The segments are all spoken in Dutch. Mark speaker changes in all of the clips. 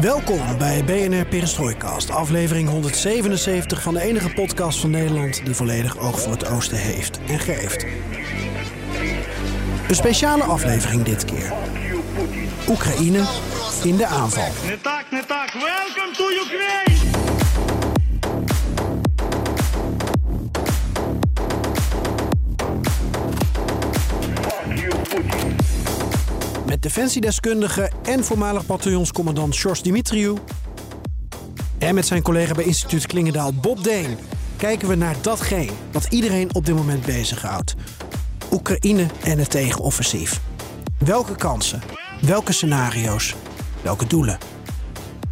Speaker 1: Welkom bij BNR Perestroikast, aflevering 177 van de enige podcast van Nederland die volledig oog voor het oosten heeft en geeft. Een speciale aflevering dit keer. Oekraïne in de aanval.
Speaker 2: Welkom to Ukraine!
Speaker 1: Defensiedeskundige en voormalig bataljonscommandant Sjors Dimitriou. En met zijn collega bij instituut Klingendaal Bob Deen kijken we naar datgene wat iedereen op dit moment bezighoudt. Oekraïne en het tegenoffensief. Welke kansen? Welke scenario's? Welke doelen?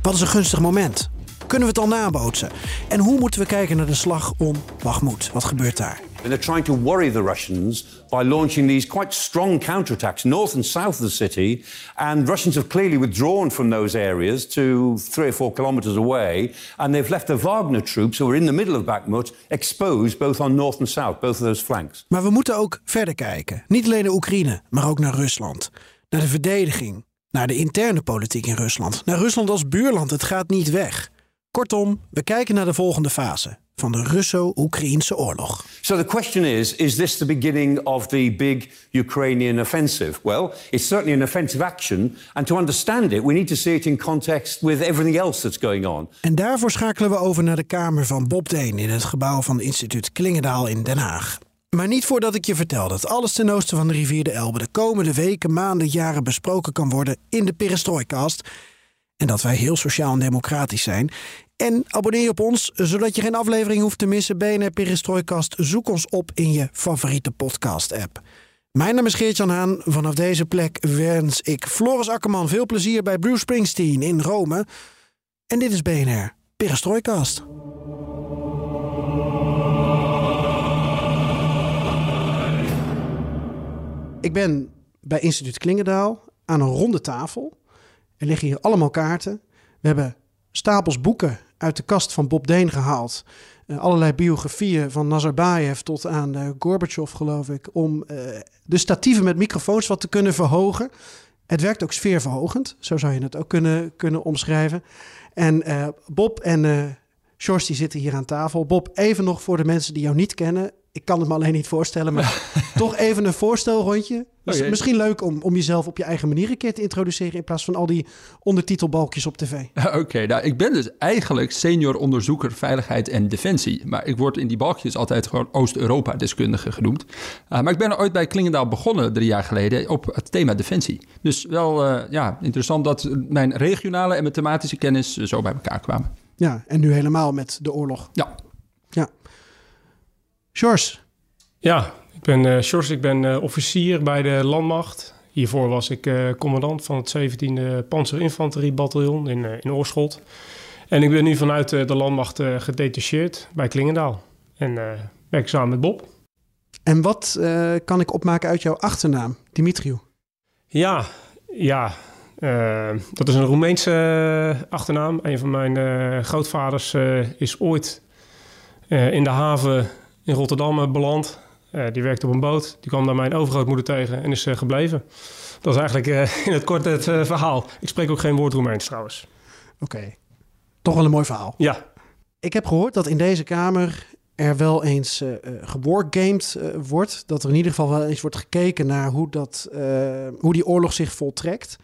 Speaker 1: Wat is een gunstig moment? Kunnen we het al nabootsen? En hoe moeten we kijken naar de slag om Bakhmut? Wat gebeurt daar?
Speaker 3: They're trying to worry the Russians by launching these quite strong counterattacks north and south of the city. And Russians have clearly withdrawn from those areas to three or four kilometers away. And they've left the Wagner troops, who are in the middle of Bakhmut, exposed both on north and south, both of those flanks.
Speaker 1: Maar we moeten ook verder kijken. Niet alleen naar Oekraïne, maar ook naar Rusland. Naar de verdediging. Naar de interne politiek in Rusland. Naar Rusland als buurland. Het gaat niet weg. Kortom, we kijken naar de volgende fase van de Russo-Oekraïnse oorlog.
Speaker 3: So the question is is this the beginning of the big Ukrainian offensive? Well, it's certainly an offensive action. And to understand it, we need to see it in context with everything else that's going on.
Speaker 1: En daarvoor schakelen we over naar de kamer van Bob Deen in het gebouw van instituut Klingendaal in Den Haag. Maar niet voordat ik je vertel dat alles ten oosten van de rivier de Elbe de komende weken, maanden, jaren besproken kan worden in de Perestroikast. En dat wij heel sociaal en democratisch zijn. En abonneer je op ons, zodat je geen aflevering hoeft te missen. BNR Perestroikast, zoek ons op in je favoriete podcast-app. Mijn naam is Geert-Jan Haan. Vanaf deze plek wens ik Floris Akkerman veel plezier bij Bruce Springsteen in Rome. En dit is BNR Perestroikast. Ik ben bij instituut Klingendaal aan een ronde tafel. Er liggen hier allemaal kaarten. We hebben stapels boeken uit de kast van Bob Deen gehaald. Eh, allerlei biografieën van Nazarbayev tot aan uh, Gorbachev, geloof ik. Om eh, de statieven met microfoons wat te kunnen verhogen. Het werkt ook sfeerverhogend. Zo zou je het ook kunnen, kunnen omschrijven. En Bob en Sjors die zitten hier aan tafel. Bob, even nog voor de mensen die jou niet kennen. Ik kan het me alleen niet voorstellen, maar toch even een voorstelrondje. Mis-
Speaker 4: Oké.
Speaker 1: Misschien leuk om, om jezelf op je eigen manier een keer te introduceren... in plaats van al die ondertitelbalkjes op tv.
Speaker 4: Oké, nou, ik ben dus eigenlijk senior onderzoeker veiligheid en defensie. Maar ik word in die balkjes altijd gewoon Oost-Europa-deskundige genoemd. Uh, maar ik ben ooit bij Klingendaal begonnen drie jaar geleden op het thema defensie. Dus wel eh, ja, interessant dat mijn regionale en mijn thematische kennis eh, zo bij elkaar kwamen.
Speaker 1: Ja, en nu helemaal met de oorlog.
Speaker 4: Ja.
Speaker 1: Sjors,
Speaker 5: Ja, ik ben Sjors, ik ben eh, officier bij de landmacht. Hiervoor was ik eh, commandant van het 17e Panzerinfanteriebataljon in, in Oorschot. En ik ben nu vanuit de landmacht gedetacheerd bij Klingendaal. En werk samen met Bob.
Speaker 1: en wat kan ik opmaken uit jouw achternaam, Dimitriou?
Speaker 5: Ja, ja. dat is een Roemeense achternaam. Een van mijn grootvaders is ooit in de haven in Rotterdam eh, beland. Eh, die werkte op een boot. Die kwam daar mijn overgrootmoeder tegen en is eh, gebleven. Dat is eigenlijk in het kort het verhaal. Ik spreek ook geen woord Roemeens trouwens.
Speaker 1: Oké, toch wel een mooi verhaal.
Speaker 5: Ja,
Speaker 1: Ik heb gehoord dat in deze kamer er wel eens gewargamed eh, wordt. Dat er in ieder geval wel eens wordt gekeken naar hoe, dat, hoe die oorlog zich voltrekt.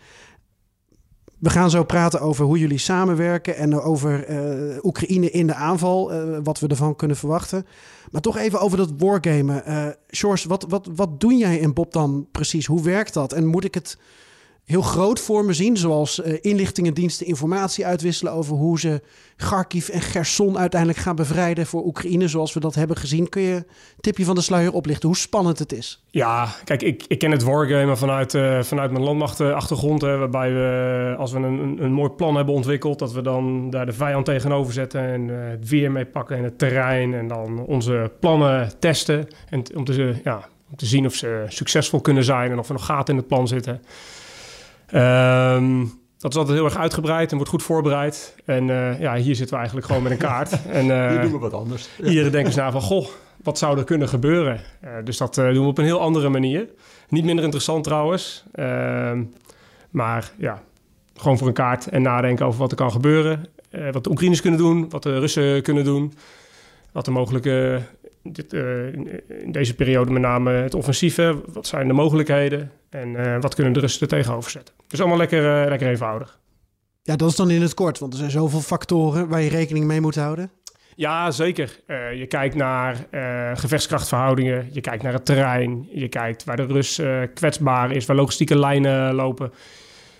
Speaker 1: We gaan zo praten over hoe jullie samenwerken en over eh, Oekraïne in de aanval, eh, wat we ervan kunnen verwachten. Maar toch even over dat wargamen. Sjors, wat, wat, wat doen jij in Bob dan precies? Hoe werkt dat? En moet ik het heel groot voor me zien. Zoals eh, inlichtingendiensten informatie uitwisselen over hoe ze Kharkiv en Gerson uiteindelijk gaan bevrijden voor Oekraïne. Zoals we dat hebben gezien. Kun je een tipje van de sluier oplichten hoe spannend het is?
Speaker 5: Ja, kijk, ik, ik ken het wargamen vanuit, uh, vanuit mijn landmachtachtergrond. Hè, waarbij we, als we een, een, mooi plan hebben ontwikkeld, dat we dan daar de vijand tegenover zetten en uh, het weer mee pakken en het terrein. En dan onze plannen testen. En om te, ja, om te zien of ze succesvol kunnen zijn en of er nog gaten in het plan zitten. Um, dat is altijd heel erg uitgebreid en wordt goed voorbereid. En uh, ja, hier zitten we eigenlijk gewoon met een kaart. En, uh,
Speaker 4: hier doen we wat anders.
Speaker 5: Hier denken ze na van, goh, wat zou er kunnen gebeuren? Uh, dus dat doen we op een heel andere manier. Niet minder interessant trouwens. Ehm, maar ja, gewoon voor een kaart en nadenken over wat er kan gebeuren. wat de Oekraïners kunnen doen, wat de Russen kunnen doen. Wat de mogelijke, dit, in deze periode met name het offensieve. Wat zijn de mogelijkheden? En wat kunnen de Russen er tegenover zetten? Dus allemaal lekker, uh, lekker eenvoudig.
Speaker 1: Ja, dat is dan in het kort, want er zijn zoveel factoren waar je rekening mee moet houden.
Speaker 5: Ja, zeker. Je kijkt naar gevechtskrachtverhoudingen, je kijkt naar het terrein, je kijkt waar de Rus kwetsbaar is, waar logistieke lijnen lopen.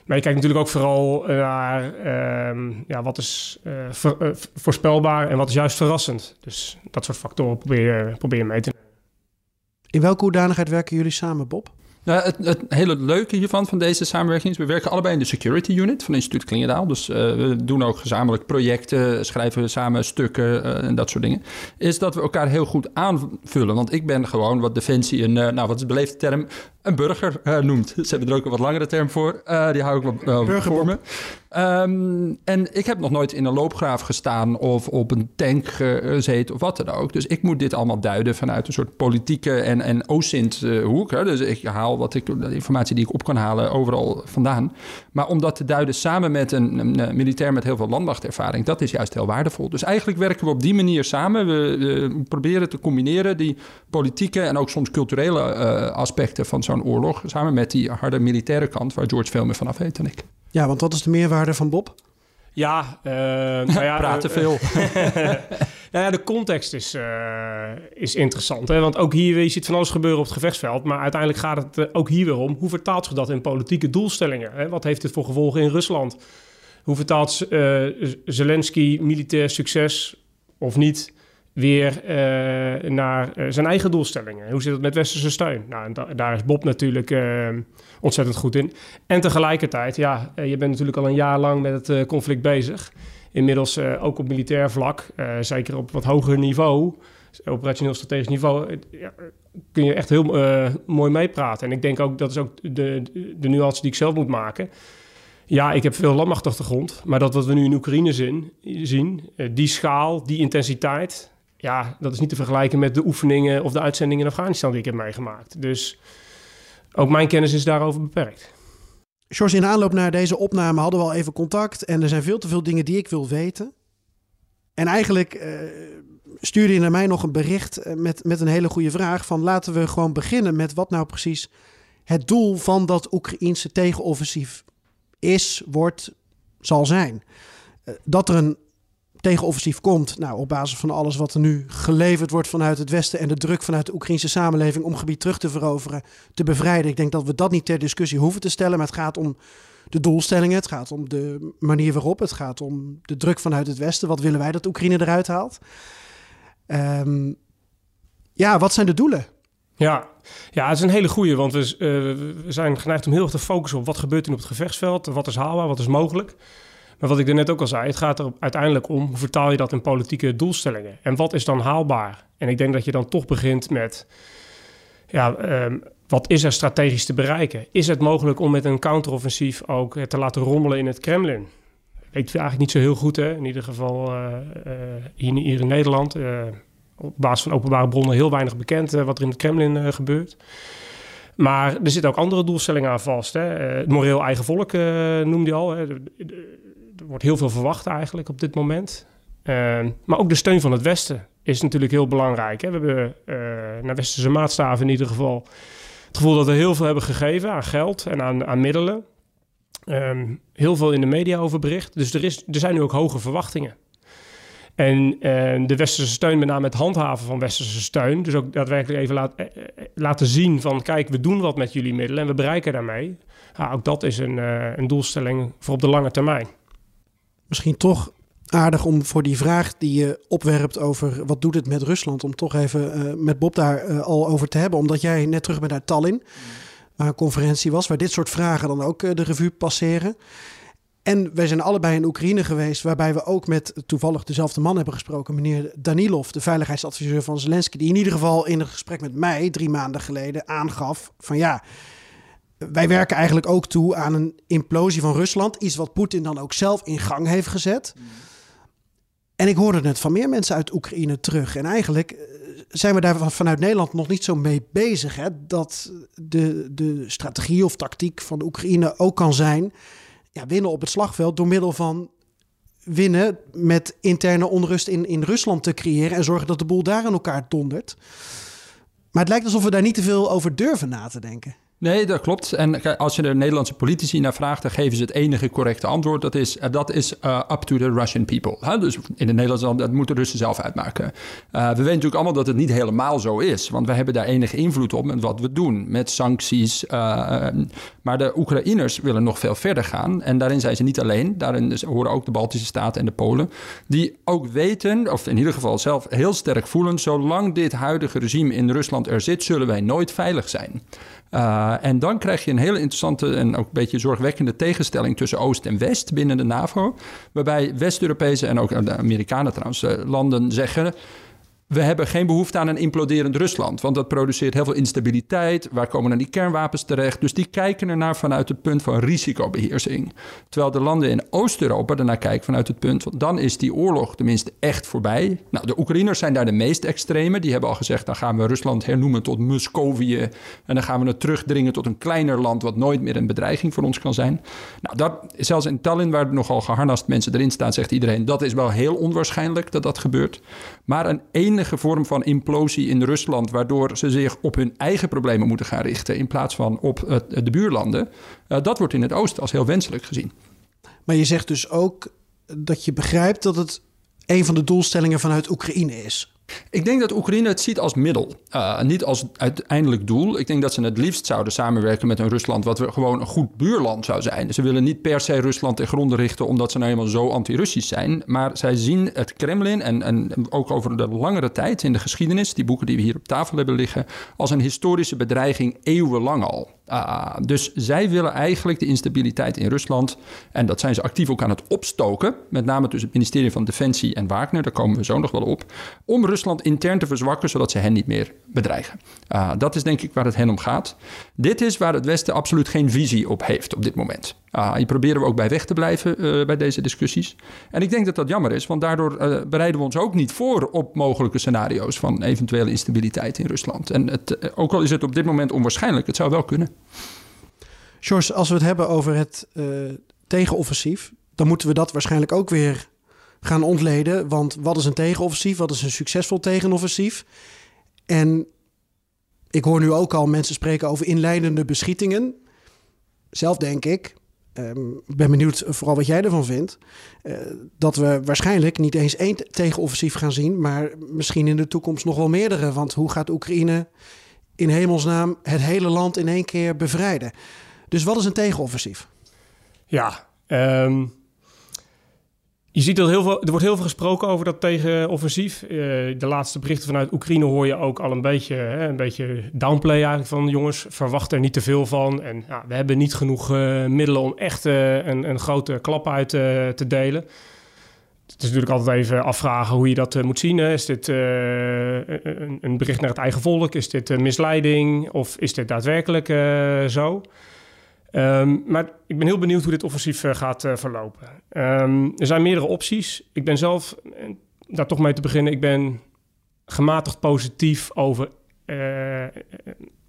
Speaker 5: Maar je kijkt natuurlijk ook vooral naar ehm, ja, wat is ver, voorspelbaar en wat is juist verrassend. Dus dat soort factoren probeer, probeer je mee te nemen.
Speaker 1: In welke hoedanigheid werken jullie samen, Bob?
Speaker 4: Nou, het, het, hele leuke hiervan, van deze samenwerking, is we werken allebei in de security unit van Instituut Klingendaal. Dus uh, we doen ook gezamenlijk projecten, schrijven samen stukken uh, en dat soort dingen. Is dat we elkaar heel goed aanvullen. Want ik ben gewoon wat Defensie een, uh, nou wat is de beleefde term, een burger noemt. Ze hebben er ook een wat langere term voor. die hou ik wel voor me. Um, en ik heb nog nooit in een loopgraaf gestaan of op een tank gezeten of wat dan ook. Dus ik moet dit allemaal duiden vanuit een soort politieke en, en OSINT-hoek. Dus ik haal wat ik, de informatie die ik op kan halen overal vandaan. Maar om dat te duiden samen met een, een militair met heel veel landmachtervaring, dat is juist heel waardevol. Dus eigenlijk werken we op die manier samen. We, we proberen te combineren die politieke en ook soms culturele uh, aspecten van zo'n oorlog. Samen met die harde militaire kant, waar George veel meer vanaf weet dan ik.
Speaker 1: Ja, want wat is de meerwaarde van Bob?
Speaker 5: Ja, uh, nou ja
Speaker 4: praten veel.
Speaker 5: nou ja, de context is, uh, is interessant. Hè? Want ook hier je ziet van alles gebeuren op het gevechtsveld. Maar uiteindelijk gaat het uh, ook hier weer om. Hoe vertaalt zich dat in politieke doelstellingen? Hè? Wat heeft dit voor gevolgen in Rusland? Hoe vertaalt Zelensky militair succes of niet weer uh, naar uh, zijn eigen doelstellingen. Hoe zit het met westerse steun? Nou, da daar is Bob natuurlijk uh, ontzettend goed in. En tegelijkertijd, ja, je bent natuurlijk al een jaar lang met het conflict bezig. Inmiddels ook op militair vlak, zeker op wat hoger niveau, operationeel strategisch niveau, kun je echt heel mooi meepraten. En ik denk ook, dat is ook de, de nuance die ik zelf moet maken. Ja, ik heb veel landmachtachtergrond, maar dat wat we nu in Oekraïne zien, zien die schaal, die intensiteit, ja, dat is niet te vergelijken met de oefeningen of de uitzendingen in Afghanistan die ik heb meegemaakt. Dus ook mijn kennis is daarover beperkt.
Speaker 1: George, in aanloop naar deze opname hadden we al even contact. En er zijn veel te veel dingen die ik wil weten. En eigenlijk uh, stuurde je naar mij nog een bericht eh, met, met een hele goede vraag. Van laten we gewoon beginnen met wat nou precies het doel van dat Oekraïense tegenoffensief is, wordt, zal zijn. Uh, dat er een tegenoffensief komt. Nou, op basis van alles wat er nu geleverd wordt vanuit het Westen en de druk vanuit de Oekraïnse samenleving om gebied terug te veroveren, te bevrijden. Ik denk dat we dat niet ter discussie hoeven te stellen, maar het gaat om de doelstellingen, het gaat om de manier waarop, het gaat om de druk vanuit het Westen. Wat willen wij dat Oekraïne eruit haalt? Um, ja, wat zijn de doelen?
Speaker 5: Ja, ja, het is een hele goede, want we, uh, we zijn geneigd om heel erg te focussen op wat gebeurt er op het gevechtsveld, wat is haalbaar, wat is mogelijk. Maar wat ik er net ook al zei, het gaat er uiteindelijk om hoe vertaal je dat in politieke doelstellingen en wat is dan haalbaar? En ik denk dat je dan toch begint met, ja, um, wat is er strategisch te bereiken? Is het mogelijk om met een counteroffensief ook te laten rommelen in het Kremlin? Weet eigenlijk niet zo heel goed, hè? in ieder geval uh, uh, hier, in Nederland. Op basis van openbare bronnen heel weinig bekend wat er in het Kremlin gebeurt. Maar er zitten ook andere doelstellingen aan vast. Hè? het moreel eigen volk noemde je al. Hè? Er wordt heel veel verwacht eigenlijk op dit moment. Uh, maar ook de steun van het Westen is natuurlijk heel belangrijk. Hè? We hebben uh, naar westerse maatstaven in ieder geval het gevoel dat we heel veel hebben gegeven aan geld en aan, aan middelen. Um, heel veel in de media over bericht. Dus er, is, er zijn nu ook hoge verwachtingen. En eh, de westerse steun, met name het handhaven van westerse steun. Dus ook daadwerkelijk even laat, eh, eh, laten zien van... kijk, we doen wat met jullie middelen en we bereiken daarmee. Ook dat is een, eh, een doelstelling voor op de lange termijn.
Speaker 1: Misschien toch aardig om voor die vraag die je opwerpt over wat doet het met Rusland, om toch even eh, met Bob daar eh, al over te hebben. Omdat jij net terug bent uit Tallinn, waar een conferentie was, waar dit soort vragen dan ook eh, de revue passeren. En wij zijn allebei in Oekraïne geweest, waarbij we ook met toevallig dezelfde man hebben gesproken, meneer Danilov, de veiligheidsadviseur van Zelensky, die in ieder geval in een gesprek met mij drie maanden geleden aangaf van ja, wij werken eigenlijk ook toe aan een implosie van Rusland. Iets wat Poetin dan ook zelf in gang heeft gezet. En ik hoorde het van meer mensen uit Oekraïne terug. En eigenlijk eh, zijn we daar van- vanuit Nederland nog niet zo mee bezig. Hè? Dat de, de strategie of tactiek van de Oekraïne ook kan zijn... Ja, winnen op het slagveld door middel van winnen... met interne onrust in, in Rusland te creëren... en zorgen dat de boel daar aan elkaar dondert. Maar het lijkt alsof we daar niet te veel over durven na te denken.
Speaker 4: Nee, dat klopt. En als je de Nederlandse politici naar vraagt, dan geven ze het enige correcte antwoord. Dat is, eh, dat is eh, up to the Russian people. Hè? Dus in het Nederlands, dat moeten de Russen zelf uitmaken. Eh, we weten natuurlijk allemaal dat het niet helemaal zo is. Want we hebben daar enige invloed op met wat we doen. Met sancties. maar de Oekraïners willen nog veel verder gaan. En daarin zijn ze niet alleen. Daarin horen ook de Baltische Staten en de Polen. Die ook weten, of in ieder geval zelf heel sterk voelen... zolang dit huidige regime in Rusland er zit, zullen wij nooit veilig zijn. Uh, en dan krijg je een hele interessante en ook een beetje zorgwekkende tegenstelling tussen Oost en West binnen de NAVO. Waarbij West-Europese en ook de Amerikanen trouwens, uh, landen zeggen. We hebben geen behoefte aan een imploderend Rusland, want dat produceert heel veel instabiliteit. Waar komen dan die kernwapens terecht? Dus die kijken ernaar vanuit het punt van risicobeheersing. Terwijl de landen in Oost-Europa ernaar kijken vanuit het punt van dan is die oorlog tenminste echt voorbij. Nou, de Oekraïners zijn daar de meest extreme. Die hebben al gezegd, dan gaan we Rusland hernoemen tot Muscovië. En dan gaan we het terugdringen tot een kleiner land wat nooit meer een bedreiging voor ons kan zijn. Nou, dat, zelfs in Tallinn, waar nogal geharnast mensen erin staan, zegt iedereen dat is wel heel onwaarschijnlijk dat dat gebeurt. Maar een enige vorm van implosie in Rusland, waardoor ze zich op hun eigen problemen moeten gaan richten in plaats van op uh, de buurlanden, uh, dat wordt in het oosten als heel wenselijk gezien.
Speaker 1: Maar je zegt dus ook dat je begrijpt dat het een van de doelstellingen vanuit Oekraïne is.
Speaker 4: Ik denk dat Oekraïne het ziet als middel, uh, niet als uiteindelijk doel. Ik denk dat ze het liefst zouden samenwerken met een Rusland wat gewoon een goed buurland zou zijn. Ze willen niet per se Rusland ten gronde richten omdat ze nou eenmaal zo anti-Russisch zijn. Maar zij zien het Kremlin en, en ook over de langere tijd in de geschiedenis, die boeken die we hier op tafel hebben liggen, als een historische bedreiging eeuwenlang al. Uh, dus zij willen eigenlijk de instabiliteit in Rusland, en dat zijn ze actief ook aan het opstoken, met name tussen het ministerie van Defensie en Wagner, daar komen we zo nog wel op, om Rusland intern te verzwakken, zodat ze hen niet meer bedreigen. Uh, dat is denk ik waar het hen om gaat. Dit is waar het Westen absoluut geen visie op heeft op dit moment. Uh, hier proberen we ook bij weg te blijven uh, bij deze discussies. En ik denk dat dat jammer is, want daardoor uh, bereiden we ons ook niet voor op mogelijke scenario's van eventuele instabiliteit in Rusland. En het, ook al is het op dit moment onwaarschijnlijk, het zou wel kunnen.
Speaker 1: George, als we het hebben over het tegenoffensief, dan moeten we dat waarschijnlijk ook weer gaan ontleden. Want wat is een tegenoffensief? Wat is een succesvol tegenoffensief? En ik hoor nu ook al mensen spreken over inleidende beschietingen. Zelf denk ik, ik ben benieuwd vooral wat jij ervan vindt, uh, dat we waarschijnlijk niet eens één tegenoffensief gaan zien, maar misschien in de toekomst nog wel meerdere. Want hoe gaat Oekraïne in hemelsnaam het hele land in één keer bevrijden? Dus wat is een tegenoffensief?
Speaker 5: Ja, um, je ziet dat heel veel, er wordt heel veel gesproken over dat tegenoffensief. Uh, de laatste berichten vanuit Oekraïne hoor je ook al een beetje, hè, een beetje downplay eigenlijk van jongens, verwacht er niet te veel van. En ja, we hebben niet genoeg uh, middelen om echt uh, een, een, grote klap uit te delen. Het is natuurlijk altijd even afvragen hoe je dat moet zien. Hè. Is dit een, een, bericht naar het eigen volk? Is dit misleiding? Of is dit daadwerkelijk zo? Um, maar ik ben heel benieuwd hoe dit offensief uh, gaat uh, verlopen. Um, er zijn meerdere opties. Ik ben zelf, daar toch mee te beginnen, ik ben gematigd positief over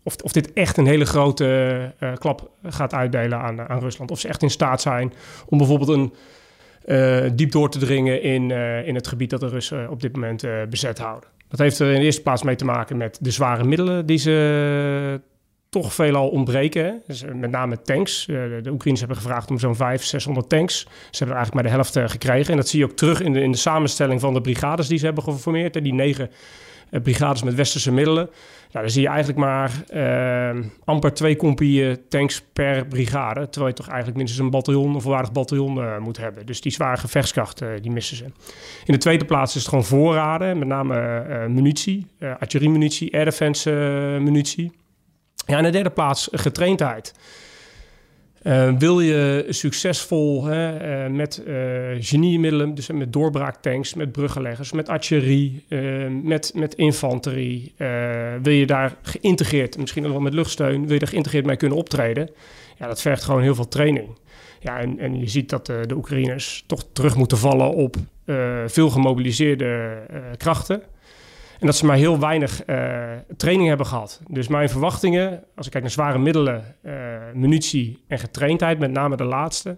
Speaker 5: of, of dit echt een hele grote klap gaat uitdelen aan, aan Rusland. Of ze echt in staat zijn om bijvoorbeeld een diep door te dringen in, in het gebied dat de Russen op dit moment bezet houden. Dat heeft er in de eerste plaats mee te maken met de zware middelen die ze toch veelal ontbreken. Dus, eh, met name tanks. Eh, de Oekraïners hebben gevraagd om zo'n 500, 600 tanks. Ze hebben er eigenlijk maar de helft eh, gekregen. En dat zie je ook terug in de, in de samenstelling van de brigades die ze hebben geformeerd. Die negen brigades met westerse middelen. Nou, dan zie je eigenlijk maar amper twee compieën tanks per brigade. Terwijl je toch eigenlijk minstens een bataljon, een volwaardig bataljon moet hebben. Dus die zware gevechtskracht, die missen ze. In de tweede plaats is het gewoon voorraden. Met name munitie, artilleriemunitie, air defense munitie. Ja, in de derde plaats getraindheid. Eh, wil je succesvol hè, eh, met eh geniemiddelen, dus met doorbraaktanks, met bruggenleggers, met artillerie, met, met infanterie, wil je daar geïntegreerd, misschien ook wel met luchtsteun, wil je daar geïntegreerd mee kunnen optreden? Ja, dat vergt gewoon heel veel training. Ja, en, en je ziet dat de Oekraïners toch terug moeten vallen op veel gemobiliseerde krachten. En dat ze maar heel weinig eh, training hebben gehad. Dus mijn verwachtingen, als ik kijk naar zware middelen, eh, munitie en getraindheid, met name de laatste,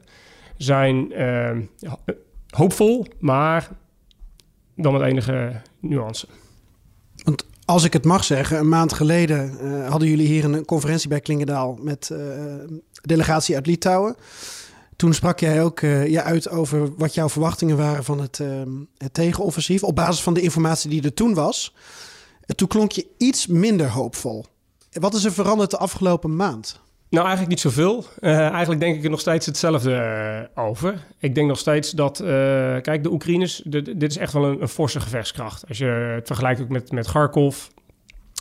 Speaker 5: zijn eh, ho- hoopvol, maar dan met enige nuance.
Speaker 1: Want als ik het mag zeggen, een maand geleden hadden jullie hier een conferentie bij Klingendaal met eh, delegatie uit Litouwen. Toen sprak jij ook eh, je uit over wat jouw verwachtingen waren van het, eh, het tegenoffensief. Op basis van de informatie die er toen was. En toen klonk je iets minder hoopvol. Wat is er veranderd de afgelopen maand?
Speaker 5: Nou, eigenlijk niet zoveel. Eh, eigenlijk denk ik er nog steeds hetzelfde eh, over. Ik denk nog steeds dat, eh, kijk, de Oekraïners, dit is echt wel een, forse gevechtskracht. Als je het vergelijkt ook met, met Kharkov,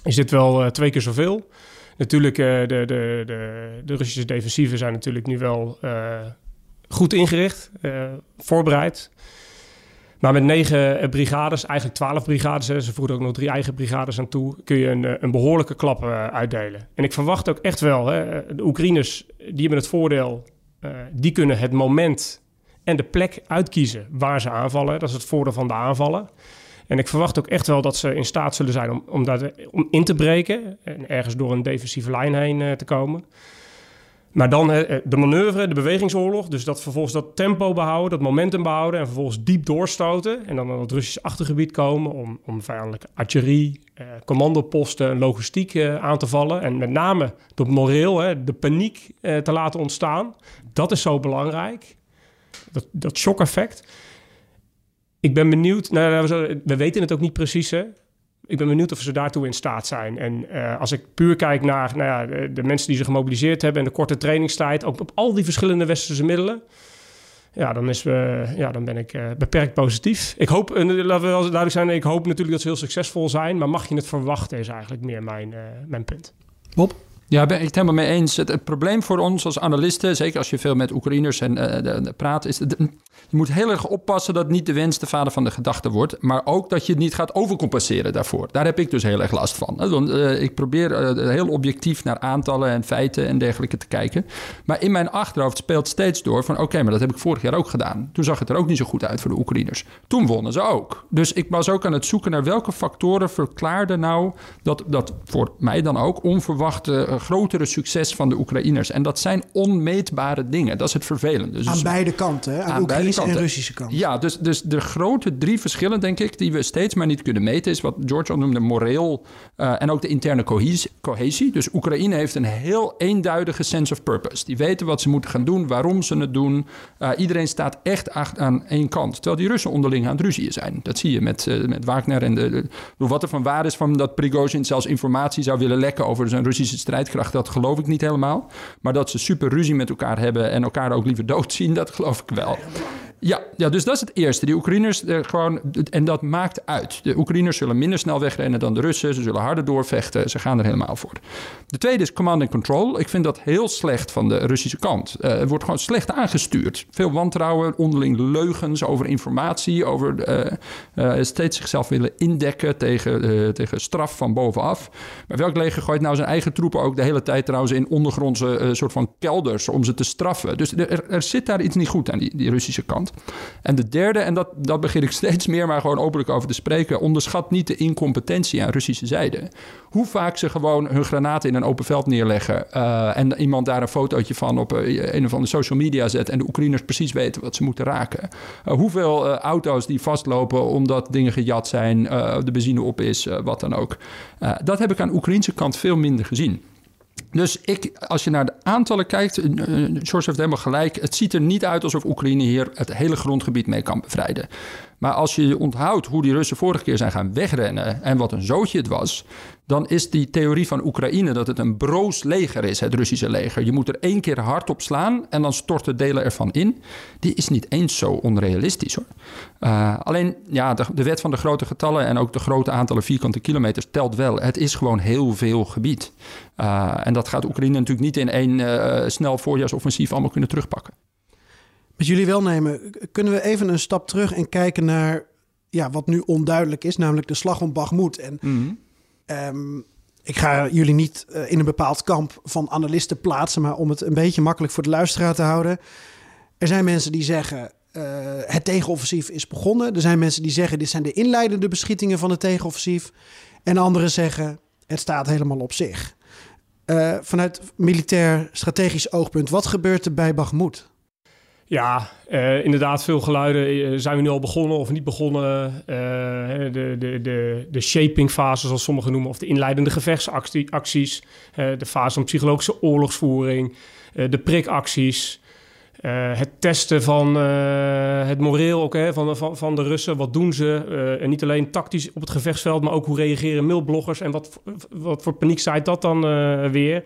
Speaker 5: is dit wel eh, twee keer zoveel. Natuurlijk, eh, de, de, de, de Russische defensieven zijn natuurlijk nu wel eh, goed ingericht, eh, voorbereid. Maar met negen brigades, eigenlijk twaalf brigades, ze voeren ook nog drie eigen brigades aan toe, kun je een, eh, een behoorlijke klap eh, uitdelen. En ik verwacht ook echt wel, hè, de Oekraïners, die hebben het voordeel, eh, die kunnen het moment en de plek uitkiezen waar ze aanvallen. Dat is het voordeel van de aanvallen. En ik verwacht ook echt wel dat ze in staat zullen zijn om, om, daar, om in te breken en ergens door een defensieve lijn heen te komen. Maar dan eh, de manoeuvre, de bewegingsoorlog. Dus dat vervolgens dat tempo behouden, dat momentum behouden. En vervolgens diep doorstoten. En dan naar het Russische achtergebied komen om, om vijandelijke artillerie, eh, commandoposten en logistiek eh, aan te vallen. En met name dat moreel, hè, de paniek eh, te laten ontstaan. Dat is zo belangrijk. Dat, dat shock-effect. Ik ben benieuwd, nou, zullen- we weten het ook niet precies, hè. Ik ben benieuwd of ze daartoe in staat zijn. En eh, als ik puur kijk naar nou ja, de, mensen die ze gemobiliseerd hebben... en de korte trainingstijd, ook op al die verschillende westerse middelen... Ja, dan, is, eh, ja, dan ben ik eh, beperkt positief. Ik hoop, en laten we wel duidelijk zijn... ik hoop natuurlijk dat ze heel succesvol zijn... maar mag je het verwachten, is eigenlijk meer mijn, mijn punt.
Speaker 1: Bob?
Speaker 4: Ja, ben ik het helemaal mee eens. Het, probleem voor ons als analisten, zeker als je veel met Oekraïners en, eh, praat, is je moet heel erg oppassen dat niet de wens de vader van de gedachte wordt, maar ook dat je het niet gaat overcompenseren daarvoor. Daar heb ik dus heel erg last van. Eh, ik probeer eh, heel objectief naar aantallen en feiten en dergelijke te kijken. Maar in mijn achterhoofd speelt steeds door van oké, maar dat heb ik vorig jaar ook gedaan. Toen zag het er ook niet zo goed uit voor de Oekraïners. Toen wonnen ze ook. Dus ik was ook aan het zoeken naar welke factoren verklaarden nou dat, dat voor mij dan ook onverwachte grotere succes van de Oekraïners. En dat zijn onmeetbare dingen. Dat is het vervelende. Dus
Speaker 1: Aan beide kanten, hè? aan,
Speaker 4: aan
Speaker 1: de Oekraïnse en. Russische kant.
Speaker 4: Ja, dus, dus de grote drie verschillen, denk ik, die we steeds maar niet kunnen meten, is wat George al noemde, moreel eh, en ook de interne cohesie, cohesie. Dus Oekraïne heeft een heel eenduidige sense of purpose. Die weten wat ze moeten gaan doen, waarom ze het doen. Eh, iedereen staat echt aan één kant. Terwijl die Russen onderling aan het ruzieën zijn. Dat zie je met, eh, met Wagner en de, wat er van waar is van dat Prigozhin zelfs informatie zou willen lekken over zijn Russische Dat geloof ik niet helemaal. Maar dat ze super ruzie met elkaar hebben en elkaar ook liever doodzien, dat geloof ik wel. Ja, ja, dus dat is het eerste. Die Oekraïners eh, gewoon, en dat maakt uit. De Oekraïners zullen minder snel wegrennen dan de Russen. Ze zullen harder doorvechten. Ze gaan er helemaal voor. De tweede is command and control. Ik vind dat heel slecht van de Russische kant. Eh, het wordt gewoon slecht aangestuurd. Veel wantrouwen, onderling leugens over informatie, over eh, eh, steeds zichzelf willen indekken tegen, tegen straf van bovenaf. Maar welk leger gooit nou zijn eigen troepen ook de hele tijd trouwens in ondergrondse eh, soort van kelders om ze te straffen? Dus er, er zit daar iets niet goed aan die, die Russische kant. En de derde, en dat, dat begin ik steeds meer maar gewoon openlijk over te spreken, onderschat niet de incompetentie aan Russische zijde. Hoe vaak ze gewoon hun granaten in een open veld neerleggen eh, en iemand daar een fotootje van op eh, een of andere social media zet en de Oekraïners precies weten wat ze moeten raken. Hoeveel auto's die vastlopen omdat dingen gejat zijn, de benzine op is, wat dan ook. Dat heb ik aan de Oekraïnse kant veel minder gezien. Dus ik, als je naar de aantallen kijkt, uh, George heeft helemaal gelijk. Het ziet er niet uit alsof Oekraïne hier het hele grondgebied mee kan bevrijden. Maar als je onthoudt hoe die Russen vorige keer zijn gaan wegrennen en wat een zootje het was, dan is die theorie van Oekraïne dat het een broos leger is, het Russische leger. Je moet er één keer hard op slaan en dan storten delen ervan in. Die is niet eens zo onrealistisch hoor. Uh, alleen ja, de, wet van de grote getallen en ook de grote aantallen vierkante kilometers telt wel. Het is gewoon heel veel gebied. Uh, en dat gaat Oekraïne natuurlijk niet in één uh, snel voorjaarsoffensief allemaal kunnen terugpakken.
Speaker 1: Met jullie welnemen, kunnen we even een stap terug en kijken naar ja, wat nu onduidelijk is, namelijk de slag om Bagmoed. En mm -hmm. um, ik ga jullie niet uh, in een bepaald kamp van analisten plaatsen, maar om het een beetje makkelijk voor de luisteraar te houden. Er zijn mensen die zeggen. Uh, het tegenoffensief is begonnen. Er zijn mensen die zeggen: dit zijn de inleidende beschietingen van het tegenoffensief. En anderen zeggen: het staat helemaal op zich. Uh, vanuit militair strategisch oogpunt, wat gebeurt er bij Bagmoed?
Speaker 5: Ja, uh, inderdaad, veel geluiden. Uh, zijn we nu al begonnen of niet begonnen? Uh, de, de, de, de shapingfase, zoals sommigen noemen, of de inleidende gevechtsacties. de fase van psychologische oorlogsvoering, de prikacties. het testen van het moreel ook, hè, van, van, van de Russen. Wat doen ze? en niet alleen tactisch op het gevechtsveld, maar ook hoe reageren mailbloggers en wat, wat voor paniek zaait dat dan weer?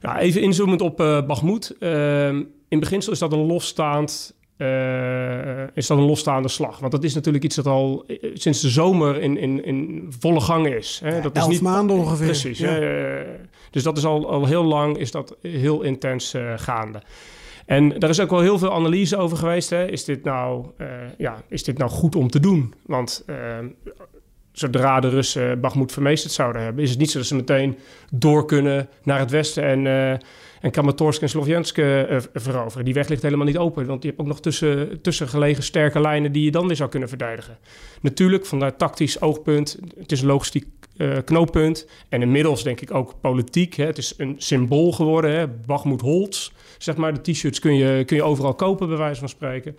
Speaker 5: Ja, even inzoomend op uh, Bagmoed. Uh, in beginsel is dat een losstaand. Uh, is dat een losstaande slag? Want dat is natuurlijk iets dat al sinds de zomer in, in, in volle gang is. Hè? Dat
Speaker 1: Elf
Speaker 5: is niet,
Speaker 1: maanden ongeveer.
Speaker 5: Precies. Ja. dus dat is al, al heel lang is dat heel intens gaande. En daar is ook wel heel veel analyse over geweest. Hè? Is, dit nou, ja, is dit nou goed om te doen? Want zodra de Russen Bakhmut vermeesterd zouden hebben, is het niet zo dat ze meteen door kunnen naar het westen en, uh, en Kramatorsk en Slovjansk uh, veroveren. Die weg ligt helemaal niet open, want je hebt ook nog tussen, tussengelegen sterke lijnen die je dan weer zou kunnen verdedigen. Natuurlijk, vanuit tactisch oogpunt, het is een logistiek knooppunt en inmiddels denk ik ook politiek. Hè. Het is een symbool geworden, hè. Bakhmut Holz, zeg maar. De t-shirts kun je, kun je overal kopen, bij wijze van spreken.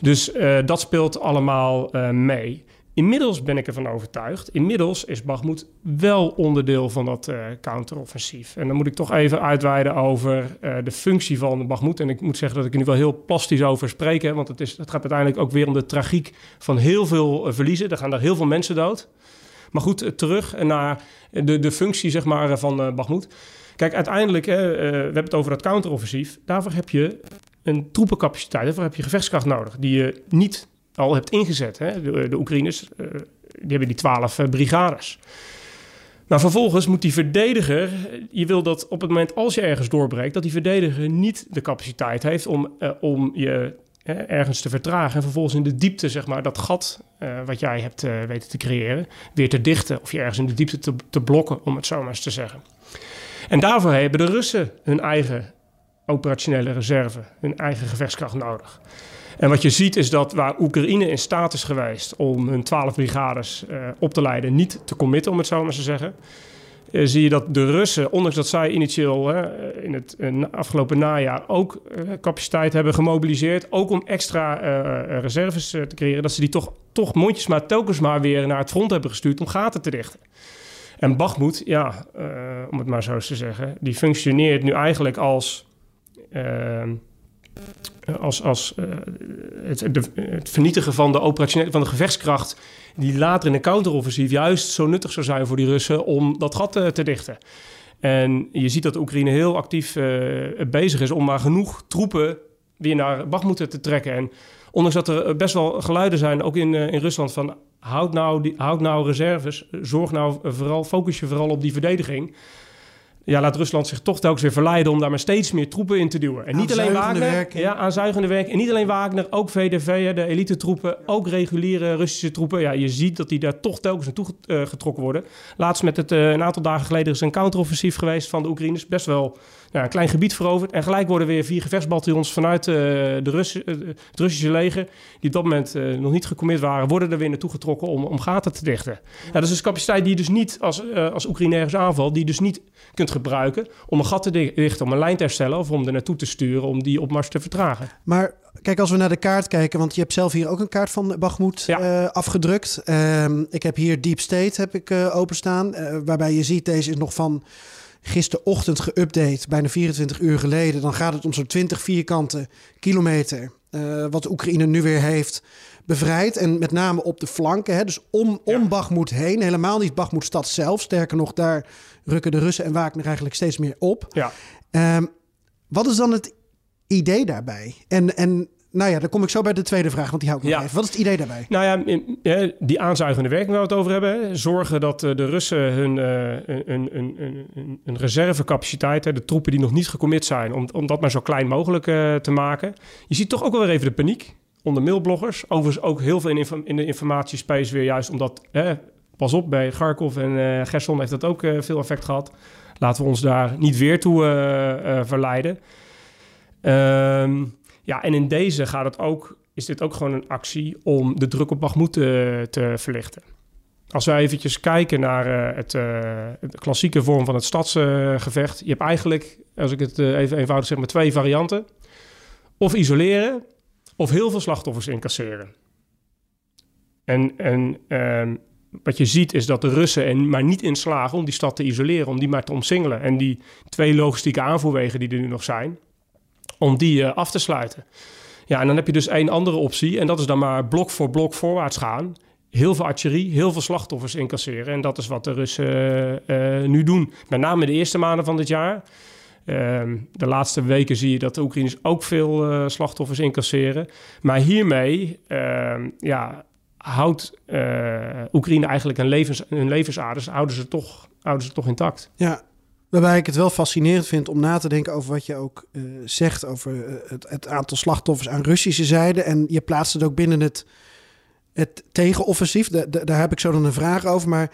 Speaker 5: Dus dat speelt allemaal mee. Inmiddels ben ik ervan overtuigd. Inmiddels is Bagmoed wel onderdeel van dat uh, counteroffensief. En dan moet ik toch even uitweiden over uh, de functie van Bagmoed. En ik moet zeggen dat ik er nu wel heel plastisch over spreek. Hè, want het, is, het gaat uiteindelijk ook weer om de tragiek van heel veel uh, verliezen. Er gaan daar heel veel mensen dood. Maar goed, terug naar de, de functie zeg maar, van Bagmoed. Kijk, uiteindelijk, we hebben het over dat counteroffensief. Daarvoor heb je een troepencapaciteit. Daarvoor heb je gevechtskracht nodig. Die je niet al hebt ingezet. Hè? De, de Oekraïners uh, die hebben die twaalf uh, brigades. Maar vervolgens moet die verdediger, je wil dat op het moment als je ergens doorbreekt, dat die verdediger niet de capaciteit heeft om, om je ergens te vertragen en vervolgens in de diepte, zeg maar, dat gat wat jij hebt weten te creëren, weer te dichten of je ergens in de diepte te, te blokken, om het zo maar eens te zeggen. En daarvoor hebben de Russen hun eigen operationele reserve, hun eigen gevechtskracht nodig. En wat je ziet is dat waar Oekraïne in staat is geweest om hun twaalf brigades uh, op te leiden, niet te committen, om het zo maar te zeggen. Uh, zie je dat de Russen, ondanks dat zij initieel uh, in het afgelopen najaar ook capaciteit hebben gemobiliseerd, ook om extra reserves te creëren, dat ze die toch, toch mondjesmaat telkens maar weer naar het front hebben gestuurd om gaten te dichten. En Bagmoed, ja, om het maar zo te zeggen, die functioneert nu eigenlijk als als, als uh, het, vernietigen van de operationele van de gevechtskracht die later in een counteroffensief juist zo nuttig zou zijn voor die Russen om dat gat te, te dichten. En je ziet dat Oekraïne heel actief uh, bezig is om maar genoeg troepen weer naar Bakhmut te trekken. En ondanks dat er best wel geluiden zijn, ook in, in Rusland, van houd nou, die, houd nou reserves, zorg nou vooral, focus je vooral op die verdediging ja, laat Rusland zich toch telkens weer verleiden om daar maar steeds meer troepen in te duwen. En niet alleen Wagner, werk, ja, aanzuigende werk. En niet alleen Wagner, ook VDV, de elite troepen, ook reguliere Russische troepen. Ja, je ziet dat die daar toch telkens naartoe uh, getrokken worden. Laatst met het, uh, een aantal dagen geleden is een counteroffensief geweest van de Oekraïners. Best wel ja, een klein gebied veroverd. En gelijk worden weer vier gevechtsbataljons vanuit uh, de Russ het Russische leger, die op dat moment nog niet gecommit waren, worden er weer naartoe getrokken om, om gaten te dichten. Ja, dat is dus capaciteit die je dus niet als, als Oekraïne aanval, die dus niet kunt gebruiken om een gat te dichten, om een lijn te herstellen of om er naartoe te sturen om die opmars te vertragen.
Speaker 1: Maar kijk, als we naar de kaart kijken, want je hebt zelf hier ook een kaart van Bagmoed ja. uh, afgedrukt. Uh, ik heb hier Deep State heb ik uh, openstaan, waarbij je ziet deze is nog van gisterochtend geüpdate, bijna 24 uur geleden. Dan gaat het om zo'n 20 vierkante kilometer. eh, wat Oekraïne nu weer heeft bevrijd. En met name op de flanken. Hè, dus om, om heen. Helemaal niet Bakhmut stad zelf. Sterker nog, daar rukken de Russen en Wagner eigenlijk steeds meer op.
Speaker 5: Ja.
Speaker 1: Ehm, wat is dan het idee daarbij? En, en nou ja, dan kom ik zo bij de tweede vraag, want die hou ik nog
Speaker 5: Ja.
Speaker 1: even. Wat is het idee daarbij?
Speaker 5: Nou ja, die aanzuigende werking waar we het over hebben. Zorgen dat eh, de Russen hun eh, een, een, een, een, een reservecapaciteit, de troepen die nog niet gecommit zijn, om, om dat maar zo klein mogelijk eh, te maken. Je ziet toch ook wel weer even de paniek onder mailbloggers. Overigens ook heel veel in, in de informatiespace weer juist omdat, hè, pas op, bij Kharkov en eh Gerson heeft dat ook veel effect gehad. Laten we ons daar niet weer toe verleiden. Ehm, ja, en in deze gaat het ook, is dit ook gewoon een actie om de druk op Bakhmut te, te verlichten. Als wij eventjes kijken naar eh, het, eh, de klassieke vorm van het stadsgevecht. je hebt eigenlijk, als ik het eh, even eenvoudig zeg, maar twee varianten. Of isoleren, of heel veel slachtoffers incasseren. En, en ehm, wat je ziet is dat de Russen er maar niet in slagen om die stad te isoleren, om die maar te omsingelen. En die twee logistieke aanvoerwegen die er nu nog zijn, om die eh, af te sluiten. Ja, en dan heb je dus één andere optie. En dat is dan maar blok voor blok voorwaarts gaan. Heel veel artillerie, heel veel slachtoffers incasseren. En dat is wat de Russen eh, eh, nu doen. Met name de eerste maanden van dit jaar. Ehm, de laatste weken zie je dat de Oekraïners ook veel slachtoffers incasseren. Maar hiermee ehm, ja, houdt Oekraïne eigenlijk een levens, hun levensaders houden ze, toch, houden ze toch intact.
Speaker 1: Ja, waarbij ik het wel fascinerend vind om na te denken over wat je ook eh, zegt over eh, het, het aantal slachtoffers aan Russische zijde. En je plaatst het ook binnen het, het tegenoffensief. Da- da- daar heb ik zo dan een vraag over. Maar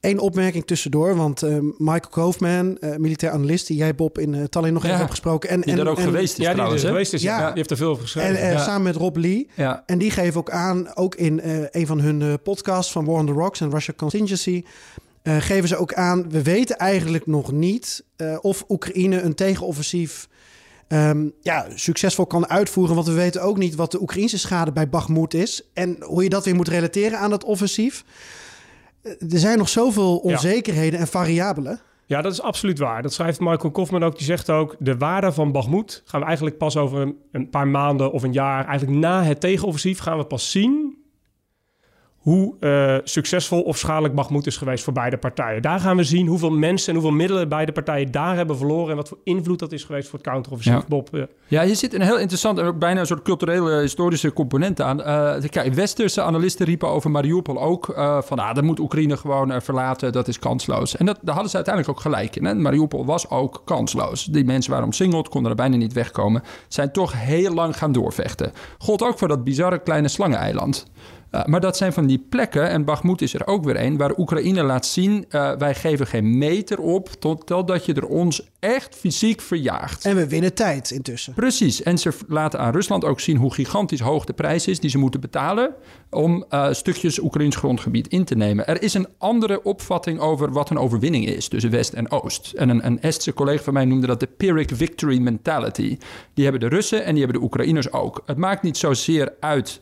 Speaker 1: één opmerking tussendoor. Want eh, Michael Koofman, eh, militair analist, die jij Bob in Tallinn nog
Speaker 4: Ja,
Speaker 1: even hebt gesproken. En,
Speaker 4: Die
Speaker 1: en,
Speaker 4: daar ook
Speaker 1: en-
Speaker 4: geweest is
Speaker 5: Ja, die
Speaker 4: trouwens.
Speaker 5: er
Speaker 4: hè?
Speaker 5: geweest is. Ja.
Speaker 1: Ja.
Speaker 5: Die heeft er veel over geschreven.
Speaker 1: En
Speaker 4: Ja.
Speaker 1: samen met Rob Lee.
Speaker 4: Ja.
Speaker 1: En die geven ook aan, ook in eh, een van hun eh, podcasts van War on the Rocks en Russia Contingency, eh, geven ze ook aan, we weten eigenlijk nog niet eh, of Oekraïne een tegenoffensief ehm, ja, succesvol kan uitvoeren. Want we weten ook niet wat de Oekraïnse schade bij Bakhmut is. En hoe je dat weer moet relateren aan dat offensief. Eh, Er zijn nog zoveel onzekerheden en variabelen.
Speaker 5: Ja, dat is absoluut waar. Dat schrijft Michael Kofman ook. Die zegt ook, de waarde van Bakhmut gaan we eigenlijk pas over een paar maanden of een jaar, eigenlijk na het tegenoffensief, gaan we pas zien hoe eh, succesvol of schadelijk Bakhmut is geweest voor beide partijen. Daar gaan we zien hoeveel mensen en hoeveel middelen beide partijen daar hebben verloren en wat voor invloed dat is geweest voor het counteroffensief.
Speaker 4: Ja.
Speaker 5: Bob, eh,
Speaker 4: Ja, je zit een heel interessant en ook bijna een soort culturele, historische component aan. Eh, kijk, westerse analisten riepen over Mariupol ook van, ah, dat moet Oekraïne gewoon verlaten, dat is kansloos. En dat, daar hadden ze uiteindelijk ook gelijk in. Hè? Mariupol was ook kansloos. Die mensen waren omsingeld, konden er bijna niet wegkomen. Zijn toch heel lang gaan doorvechten. Gold ook voor dat bizarre kleine slangeneiland. Uh, maar dat zijn van die plekken, en Bakhmut is er ook weer een, waar Oekraïne laat zien: uh, wij geven geen meter op totdat je er ons echt fysiek verjaagt.
Speaker 1: En we winnen tijd intussen.
Speaker 4: Precies. En ze laten aan Rusland ook zien hoe gigantisch hoog de prijs is die ze moeten betalen om uh, stukjes Oekraïns grondgebied in te nemen. Er is een andere opvatting over wat een overwinning is tussen West en Oost. En een, een Estse collega van mij noemde dat de Pyrrhic victory mentality. Die hebben de Russen en die hebben de Oekraïners ook. Het maakt niet zozeer uit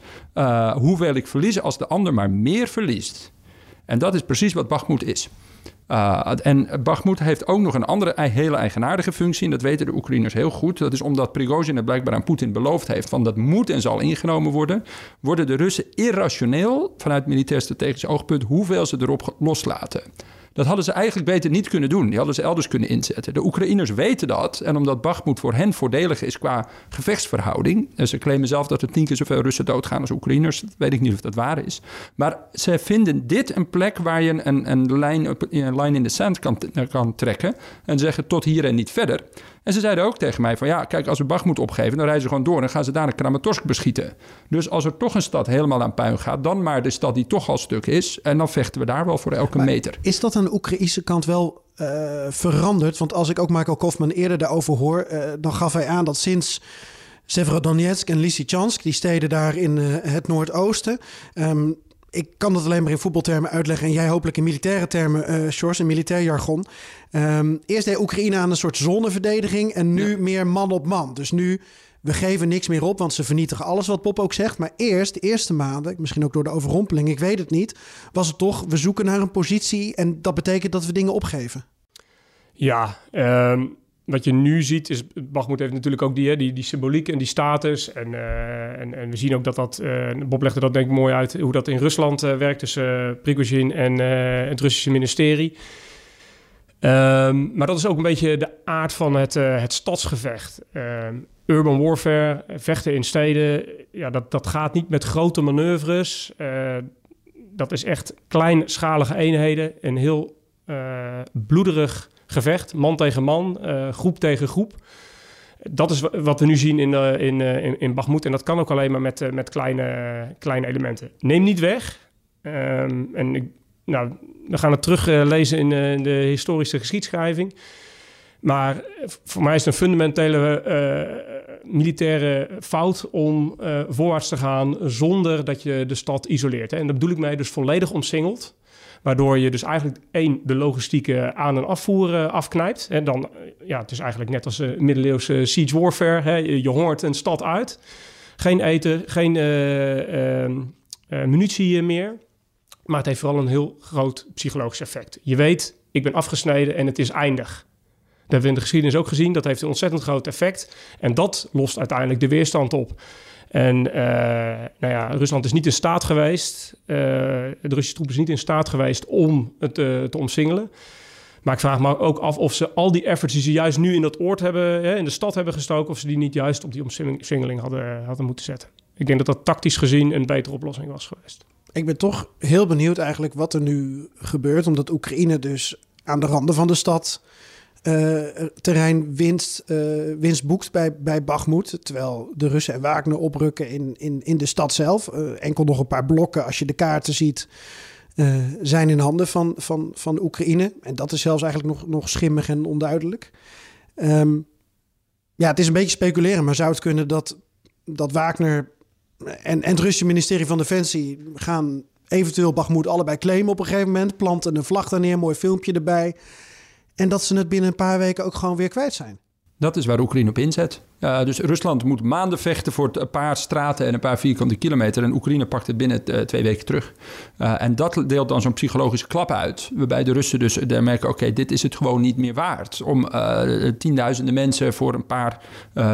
Speaker 4: hoeveel ik verlies als de ander maar meer verliest. En dat is precies wat Bakhmut is. Uh, en Bakhmut heeft ook nog een andere hele eigenaardige functie. En dat weten de Oekraïners heel goed. Dat is omdat Prigozhin het blijkbaar aan Poetin beloofd heeft... van dat moet en zal ingenomen worden... worden de Russen irrationeel vanuit militair strategisch oogpunt... hoeveel ze erop loslaten. Dat hadden ze eigenlijk beter niet kunnen doen. Die hadden ze elders kunnen inzetten. De Oekraïners weten dat. En omdat Bakhmut voor hen voordelig is qua gevechtsverhouding. En ze claimen zelf dat er tien keer zoveel Russen doodgaan als Oekraïners. Dat weet ik niet of dat waar is. Maar ze vinden dit een plek waar je een, lijn, een line in de sand kan, kan trekken. En zeggen tot hier en niet verder. En ze zeiden ook tegen mij van ja, kijk, als we Bakhmut opgeven, dan reizen ze gewoon door en gaan ze daar een Kramatorsk beschieten. Dus als er toch een stad helemaal aan puin gaat, dan maar de stad die toch al stuk is. En dan vechten we daar wel voor elke
Speaker 1: maar
Speaker 4: meter.
Speaker 1: Is dat aan de Oekraïnse kant wel uh, veranderd? Want als ik ook Michael Kofman eerder daarover hoor, uh, dan gaf hij aan dat sinds Severodonetsk en Lysychansk, die steden daar in uh, het Noordoosten. Um, ik kan dat alleen maar in voetbaltermen uitleggen en jij hopelijk in militaire termen, uh, Sjors, in militair jargon. Um, eerst deed Oekraïne aan een soort zoneverdediging en nu ja. meer man op man. Dus nu, we geven niks meer op, want ze vernietigen alles wat Pop ook zegt. Maar eerst, de eerste maanden, misschien ook door de overrompeling, ik weet het niet, was het toch, we zoeken naar een positie en dat betekent dat we dingen opgeven.
Speaker 5: Ja, ehm, wat je nu ziet is, Bakhmut heeft natuurlijk ook die, hè, die, die symboliek en die status. En, eh, en, en we zien ook dat dat, eh, Bob legde dat denk ik mooi uit, hoe dat in Rusland eh, werkt tussen uh, Prigozhin en het Russische ministerie. Ehm, maar dat is ook een beetje de aard van het, eh, het stadsgevecht. Ehm, urban warfare, vechten in steden, ja, dat, dat gaat niet met grote manoeuvres. Eh, dat is echt kleinschalige eenheden, een heel eh, bloederig gevecht, man tegen man, groep tegen groep. Dat is wa- wat we nu zien in, in, in, in Bakhmut. En dat kan ook alleen maar met, met kleine, kleine elementen. Neem niet weg. Ehm, en ik, nou, we gaan het teruglezen in, eh, in de historische geschiedschrijving. Maar eh, voor mij is het een fundamentele eh, militaire fout om eh, voorwaarts te gaan zonder dat je de stad isoleert. Hè. En daar bedoel ik mee dus volledig omsingeld. Waardoor je dus eigenlijk één, de logistieke aan- en afvoer eh, afknijpt. En dan, eh, ja, het is eigenlijk net als eh, middeleeuwse siege warfare. Hè. Je, hongert een stad uit. Geen eten, geen eh, ehm, eh, munitie meer. Maar het heeft vooral een heel groot psychologisch effect. Je weet, ik ben afgesneden en het is eindig. Dat hebben we in de geschiedenis ook gezien. Dat heeft een ontzettend groot effect. En dat lost uiteindelijk de weerstand op. En eh, nou ja, Rusland is niet in staat geweest, eh, de Russische troepen zijn niet in staat geweest om het eh, te omsingelen. Maar ik vraag me ook af of ze al die efforts die ze juist nu in dat oord hebben, hè, in de stad hebben gestoken, of ze die niet juist op die omsingeling hadden, hadden moeten zetten. Ik denk dat dat tactisch gezien een betere oplossing was geweest.
Speaker 1: Ik ben toch heel benieuwd eigenlijk wat er nu gebeurt. Omdat Oekraïne dus aan de randen van de stad eh, terrein winst, winst boekt bij, bij Bakhmut. Terwijl de Russen en Wagner oprukken in, in, in de stad zelf. Eh, enkel nog een paar blokken, als je de kaarten ziet, zijn in handen van, van, van Oekraïne. En dat is zelfs eigenlijk nog, nog schimmig en onduidelijk. Ehm, ja, het is een beetje speculeren, maar zou het kunnen dat, dat Wagner en, en het Russische ministerie van Defensie gaan eventueel Bakhmut allebei claimen op een gegeven moment. Planten een vlag daar neer, mooi filmpje erbij. En dat ze het binnen een paar weken ook gewoon weer kwijt zijn.
Speaker 4: Dat is waar Oekraïne op inzet. Uh, dus Rusland moet maanden vechten voor een paar straten en een paar vierkante kilometer. En Oekraïne pakt het binnen uh, twee weken terug. Uh, en dat deelt dan zo'n psychologische klap uit. Waarbij de Russen dus merken: oké, okay, dit is het gewoon niet meer waard. Om tienduizenden mensen voor een paar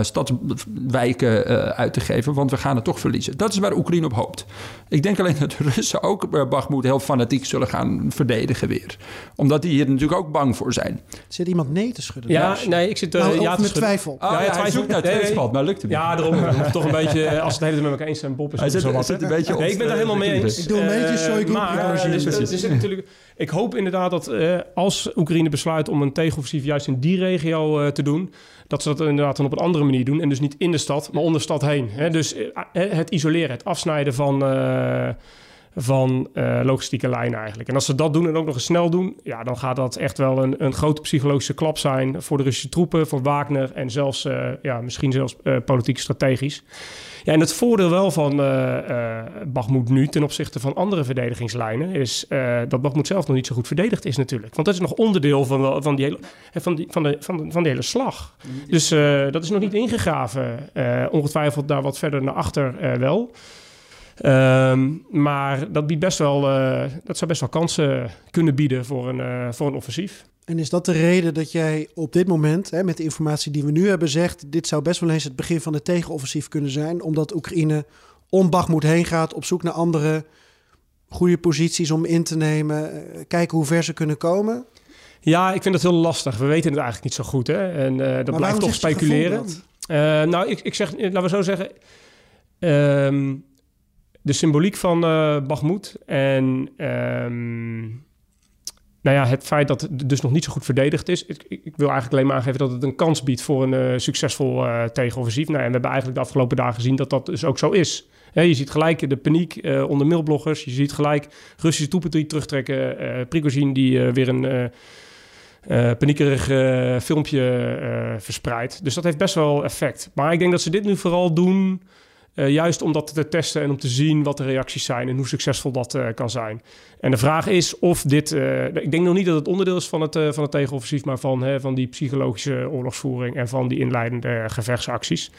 Speaker 4: stadswijken uit te geven. Want we gaan het toch verliezen. Dat is waar Oekraïne op hoopt. Ik denk alleen dat de Russen ook Bakhmut heel fanatiek zullen gaan verdedigen weer. Omdat die hier natuurlijk ook bang voor zijn.
Speaker 1: Zit iemand nee te schudden?
Speaker 5: Ja, nee, ik zit uh,
Speaker 1: nou,
Speaker 5: ja
Speaker 1: met twijfel.
Speaker 4: Oh, ja, ja, hij zoekt naar tweespalt, maar lukt hem
Speaker 5: Ja, daarom toch een beetje, als het hele met elkaar eens zijn, Bob is
Speaker 4: hij zit,
Speaker 5: zo wat.
Speaker 4: Zit een beetje
Speaker 5: nee, ik ben daar helemaal mee eens.
Speaker 1: Ik doe een beetje Shoigu.
Speaker 5: Maar, dus, natuurlijk, ik hoop inderdaad dat uh, als Oekraïne besluit om een tegenoffensief juist in die regio te doen, dat ze dat inderdaad dan op een andere manier doen. En dus niet in de stad, maar om de stad heen. Hè? Dus het isoleren, het afsnijden van van uh, logistieke lijnen eigenlijk. En als ze dat doen en ook nog eens snel doen, ja, dan gaat dat echt wel een, een grote psychologische klap zijn voor de Russische troepen, voor Wagner en zelfs, uh, ja, misschien zelfs uh, politiek strategisch. Ja, en het voordeel wel van Bakhmut nu ten opzichte van andere verdedigingslijnen is dat Bakhmut zelf nog niet zo goed verdedigd is natuurlijk. Want dat is nog onderdeel van, van, die, hele, van, die, van, de, van, de, van de hele slag. Dus dat is nog niet ingegraven. ongetwijfeld daar wat verder naar achter wel. Um, maar dat biedt best wel, uh, dat zou best wel kansen kunnen bieden voor een, uh, voor een offensief.
Speaker 1: En is dat de reden dat jij op dit moment, hè, met de informatie die we nu hebben, zegt: dit zou best wel eens het begin van het tegenoffensief kunnen zijn, omdat Oekraïne om Bakhmut heen gaat, op zoek naar andere goede posities om in te nemen, uh, kijken hoe ver ze kunnen komen?
Speaker 5: Ja, ik vind dat heel lastig. We weten het eigenlijk niet zo goed. Hè? En dat
Speaker 1: maar
Speaker 5: blijft toch speculeren. nou, ik, ik zeg, laten we zo zeggen. Um, de symboliek van uh, en um, nou ja, het feit dat het dus nog niet zo goed verdedigd is. Ik, ik, wil eigenlijk alleen maar aangeven dat het een kans biedt voor een uh, succesvol uh, tegenoffensief. Nou, en we hebben eigenlijk de afgelopen dagen gezien dat dat dus ook zo is. Je ziet gelijk de paniek onder mailbloggers. Je ziet gelijk Russische troepen die terugtrekken. Prigozhin die weer een... Uh, paniekerig uh, filmpje uh, verspreidt. Dus dat heeft best wel effect. Maar ik denk dat ze dit nu vooral doen... Uh, juist om dat te testen en om te zien wat de reacties zijn en hoe succesvol dat uh, kan zijn. En de vraag is of dit. Uh, ik denk nog niet dat het onderdeel is van het, van het tegenoffensief, maar van, hè, van die psychologische oorlogsvoering en van die inleidende gevechtsacties.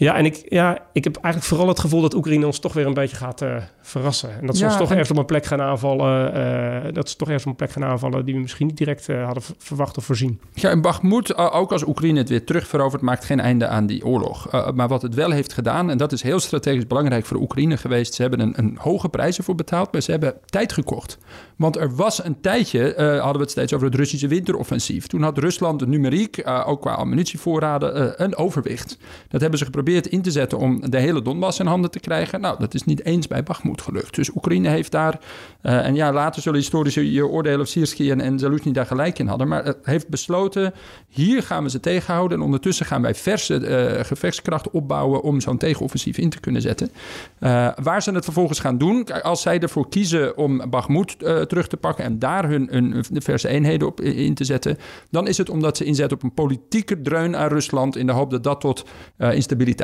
Speaker 5: Ja, en ik, ja, ik heb eigenlijk vooral het gevoel dat Oekraïne ons toch weer een beetje gaat eh, verrassen. En dat ze
Speaker 4: Ja,
Speaker 5: ons toch
Speaker 4: en-
Speaker 5: ergens op een plek gaan aanvallen. eh, dat ze toch ergens op een plek gaan aanvallen die we misschien niet direct eh, hadden verwacht of voorzien.
Speaker 4: Ja, en Bakhmut, ook als Oekraïne het weer terugverovert, maakt geen einde aan die oorlog. Eh, maar wat het wel heeft gedaan, en dat is heel strategisch belangrijk voor Oekraïne geweest, ze hebben een, een hoge prijs ervoor betaald, maar ze hebben tijd gekocht. Want er was een tijdje, eh, hadden we het steeds over het Russische winteroffensief. Toen had Rusland de numeriek, eh, ook qua ammunitievoorraden, eh, een overwicht. Dat hebben ze geprobeerd in te zetten om de hele Donbass in handen te krijgen. Nou, dat is niet eens bij Bakhmut gelukt. Dus Oekraïne heeft daar, eh, en ja, later zullen historici je oordelen of Sierski en, en daar gelijk in hadden, maar heeft besloten, hier gaan we ze tegenhouden en ondertussen gaan wij verse eh, gevechtskracht opbouwen om zo'n tegenoffensief in te kunnen zetten. Eh, waar ze het vervolgens gaan doen, als zij ervoor kiezen om Bakhmut terug te pakken en daar hun, hun verse eenheden op in te zetten, dan is het omdat ze inzetten op een politieke dreun aan Rusland in de hoop dat dat tot eh,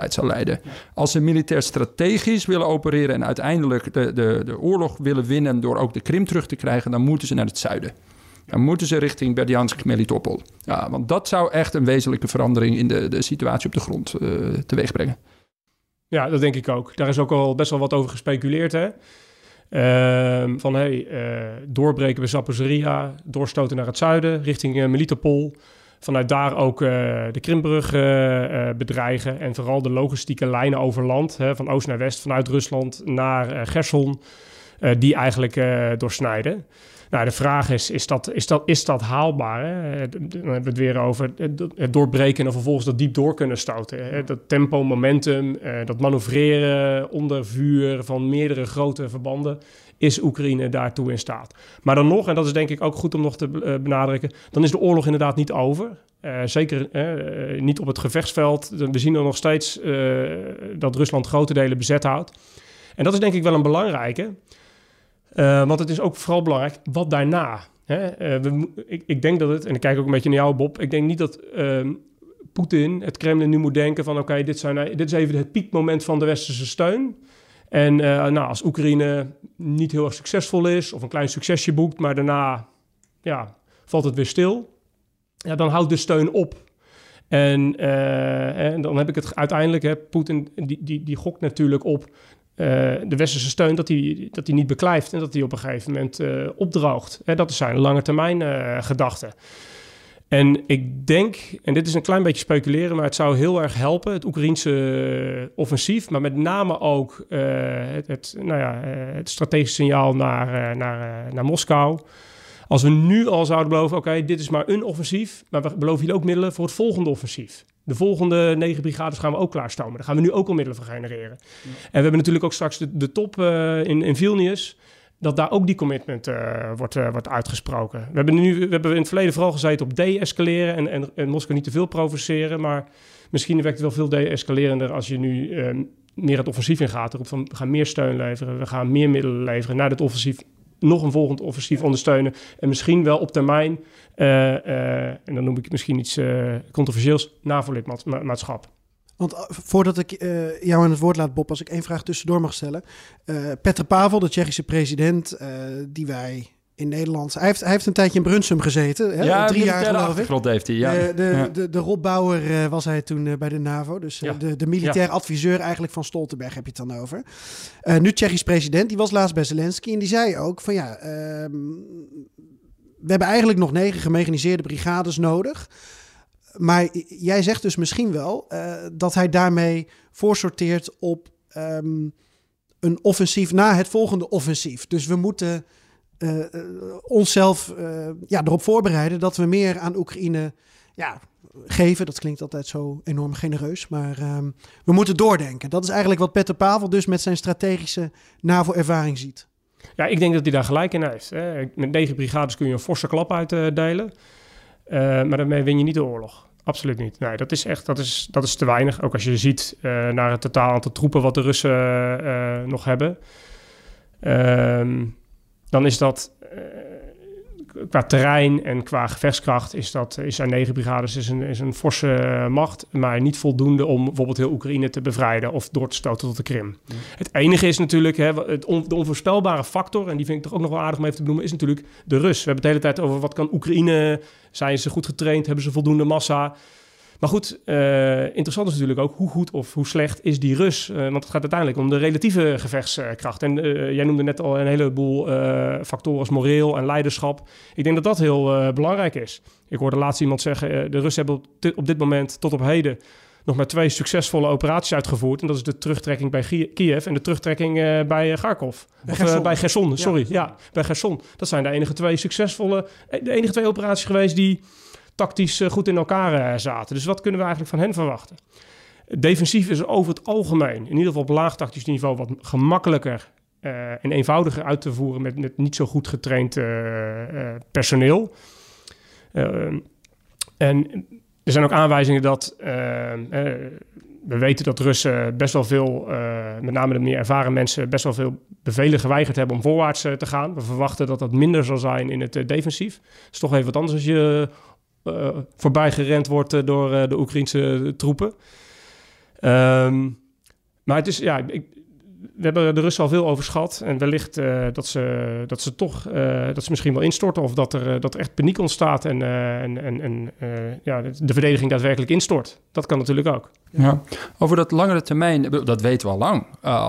Speaker 4: zal leiden. Als ze militair strategisch willen opereren en uiteindelijk de, de, de oorlog willen winnen door ook de Krim terug te krijgen, dan moeten ze naar het zuiden. Dan moeten ze richting Berdjansk, Melitopol. Ja, want dat zou echt een wezenlijke verandering in de, de situatie op de grond eh teweeg brengen.
Speaker 5: Ja, dat denk ik ook. Daar is ook al best wel wat over gespeculeerd, hè? Ehm, van, hey, eh, doorbreken we Zaporizhia, doorstoten naar het zuiden, richting eh, Melitopol. Vanuit daar ook eh, de Krimbrug eh, eh, bedreigen. En vooral de logistieke lijnen over land, hè, van oost naar west, vanuit Rusland naar Gerson, die eigenlijk eh, doorsnijden. Nou, de vraag is, is dat, is dat, is dat haalbaar? Hè? Eh, Dan hebben we het weer over het doorbreken en vervolgens dat diep door kunnen stoten. Hè? Dat tempo, momentum, eh, dat manoeuvreren onder vuur van meerdere grote verbanden, is Oekraïne daartoe in staat. Maar dan nog, en dat is denk ik ook goed om nog te eh, benadrukken, dan is de oorlog inderdaad niet over. Eh, zeker eh, niet op het gevechtsveld. We zien er nog steeds eh, dat Rusland grote delen bezet houdt. En dat is denk ik wel een belangrijke. Eh, want het is ook vooral belangrijk, wat daarna? Hè? Eh, ik, ik denk dat het, en ik kijk ook een beetje naar jou Bob, ik denk niet dat ehm, Poetin, het Kremlin nu moet denken van oké, dit, dit is even het piekmoment van de westerse steun. En eh, nou, als Oekraïne niet heel erg succesvol is of een klein succesje boekt, maar daarna ja, valt het weer stil, ja, dan houdt de steun op. En, en dan heb ik het uiteindelijk, Poetin die, die, die gokt natuurlijk op eh, de westerse steun, dat die, dat niet beklijft en dat die op een gegeven moment eh, opdroogt. Hè, dat zijn lange termijn eh gedachte. En ik denk, en dit is een klein beetje speculeren, maar het zou heel erg helpen, het Oekraïense offensief, maar met name ook het, het, nou ja, het strategische signaal naar, naar, naar Moskou. Als we nu al zouden beloven, oké, dit is maar een offensief, maar we beloven jullie ook middelen voor het volgende offensief. De volgende negen brigades gaan we ook klaarstomen. Daar gaan we nu ook al middelen voor genereren. En we hebben natuurlijk ook straks de, de top eh, in, in Vilnius dat daar ook die commitment eh, wordt, eh, wordt uitgesproken. We hebben, nu, we hebben in het verleden vooral gezeten op de-escaleren en, en, en Moskou niet te veel provoceren, maar misschien werkt het wel veel de-escalerender als je nu meer het offensief ingaat. Roept van, we gaan meer steun leveren, we gaan meer middelen leveren naar dit offensief, nog een volgend offensief ondersteunen en misschien wel op termijn, eh, eh, en dan noem ik het misschien iets eh, controversieels, NAVO-lidmaatschap.
Speaker 1: Want voordat ik jou aan het woord laat, Bob, als ik één vraag tussendoor mag stellen. Eh Petr Pavel, de Tsjechische president, die wij in Nederland... Hij heeft, hij heeft een tijdje in Brunsum gezeten, hè?
Speaker 4: Ja,
Speaker 1: drie jaar geloof ik.
Speaker 4: heeft hij, ja.
Speaker 1: De, de, de, de Rob Bauer eh, was hij toen eh, bij de NAVO. Dus eh,
Speaker 5: Ja.
Speaker 1: de, de militair adviseur eigenlijk van Stoltenberg heb je het dan over. Nu Tsjechisch president, die was laatst bij Zelensky. En die zei ook van ja, ehm, we hebben eigenlijk nog negen gemechaniseerde brigades nodig. Maar jij zegt dus misschien wel dat hij daarmee voorsorteert op ehm, een offensief na het volgende offensief. Dus we moeten eh, eh, onszelf eh, ja, erop voorbereiden dat we meer aan Oekraïne ja, geven. Dat klinkt altijd zo enorm genereus, maar ehm, we moeten doordenken. Dat is eigenlijk wat Petter Pavel dus met zijn strategische NAVO-ervaring ziet.
Speaker 5: Ja, ik denk dat hij daar gelijk in heeft. Hè. Met negen brigades kun je een forse klap uitdelen. Eh, maar daarmee win je niet de oorlog. Absoluut niet. Nee, dat is echt dat is, dat is te weinig. Ook als je ziet naar het totaal aantal troepen wat de Russen nog hebben. Ehm, dan is dat eh, qua terrein en qua gevechtskracht is dat is zijn negen brigades is een, is een forse eh, macht, maar niet voldoende om bijvoorbeeld heel Oekraïne te bevrijden of door te stoten tot de Krim. Het enige is natuurlijk hè, het on- de onvoorspelbare factor, en die vind ik toch ook nog wel aardig om even te benoemen, is natuurlijk de Rus. We hebben het de hele tijd over wat kan Oekraïne, zijn ze goed getraind, hebben ze voldoende massa. Maar goed, eh, interessant is natuurlijk ook hoe goed of hoe slecht is die Rus. Eh, want het gaat uiteindelijk om de relatieve gevechtskracht. En eh, jij noemde net al een heleboel factoren als moreel en leiderschap. Ik denk dat dat heel belangrijk is. Ik hoorde laatst iemand zeggen, de Russen hebben op dit, op dit moment tot op heden nog maar twee succesvolle operaties uitgevoerd. En dat is de terugtrekking bij Gie- Kiev en de terugtrekking bij Kharkov. Of bij Gerson, sorry. Ja. bij Gerson. Dat zijn de enige twee succesvolle, de enige twee operaties geweest die tactisch eh, goed in elkaar eh, zaten. Dus wat kunnen we eigenlijk van hen verwachten? Defensief is over het algemeen, in ieder geval op laag tactisch niveau, wat gemakkelijker eh, en eenvoudiger uit te voeren met, met niet zo goed getraind personeel. En er zijn ook aanwijzingen dat we weten dat Russen best wel veel, met name de meer ervaren mensen, best wel veel bevelen geweigerd hebben om voorwaarts te gaan. We verwachten dat dat minder zal zijn in het defensief. Het is toch even wat anders als je voorbij gerend wordt eh, door eh, de Oekraïnse troepen. Ehm, maar het is, ja, ik, we hebben de Russen al veel overschat. En wellicht eh, dat, ze, dat ze toch, eh, dat ze misschien wel instorten. Of dat er, eh, dat echt paniek ontstaat en, en, en, ja, de verdediging daadwerkelijk instort. Dat kan natuurlijk ook.
Speaker 4: Ja. Over dat langere termijn, dat weten we al lang.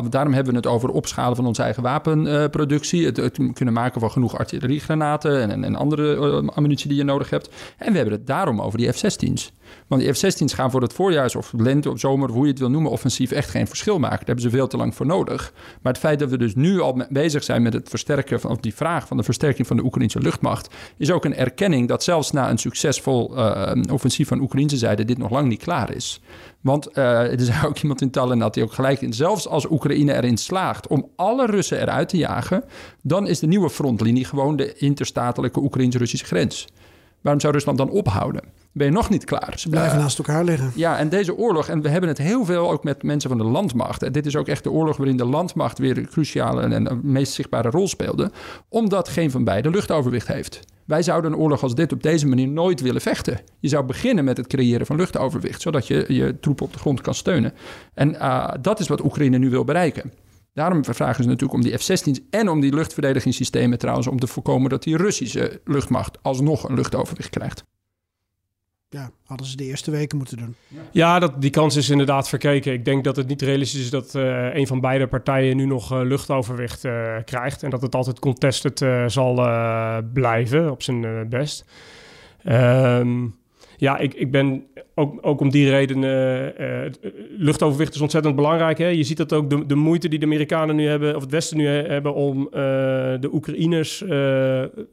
Speaker 4: Daarom hebben we het over opschalen van onze eigen wapenproductie. het, het, kunnen maken van genoeg artilleriegranaten en, en, andere ammunitie die je nodig hebt. En we hebben het daarom over die F-16's. Want die F-16's gaan voor het voorjaars of lente of zomer, hoe je het wil noemen, offensief echt geen verschil maken. Daar hebben ze veel te lang voor nodig. Maar het feit dat we dus nu al bezig zijn met het versterken van of die vraag van de versterking van de Oekraïnse luchtmacht, is ook een erkenning dat zelfs na een succesvol uh, offensief van Oekraïnse zijde dit nog lang niet klaar is. Want uh, er is ook iemand in Tallinn had hij ook gelijk in. Zelfs als Oekraïne erin slaagt om alle Russen eruit te jagen, dan is de nieuwe frontlinie gewoon de interstatelijke Oekraïns-Russische grens. Waarom zou Rusland dan ophouden? Ben je nog niet klaar?
Speaker 1: Ze blijven uh, naast elkaar liggen.
Speaker 4: Ja, en deze oorlog, en we hebben het heel veel ook met mensen van de landmacht. En dit is ook echt de oorlog waarin de landmacht weer een cruciale en een meest zichtbare rol speelde. Omdat geen van beiden luchtoverwicht heeft. Wij zouden een oorlog als dit op deze manier nooit willen vechten. Je zou beginnen met het creëren van luchtoverwicht, zodat je je troepen op de grond kan steunen. En uh, dat is wat Oekraïne nu wil bereiken. Daarom vragen ze natuurlijk om die F-16's en om die luchtverdedigingssystemen trouwens... om te voorkomen dat die Russische luchtmacht alsnog een luchtoverwicht krijgt.
Speaker 1: Ja, hadden ze de eerste weken moeten doen.
Speaker 5: Ja, dat, die kans is inderdaad verkeken. Ik denk dat het niet realistisch is dat uh, een van beide partijen nu nog uh, luchtoverwicht uh, krijgt. En dat het altijd contested zal blijven, op zijn best. Um, ja, ik, ik ben ook, ook om die reden. Uh, luchtoverwicht is ontzettend belangrijk. Hè? Je ziet dat ook de, de moeite die de Amerikanen nu hebben, of het Westen nu hebben, om de Oekraïners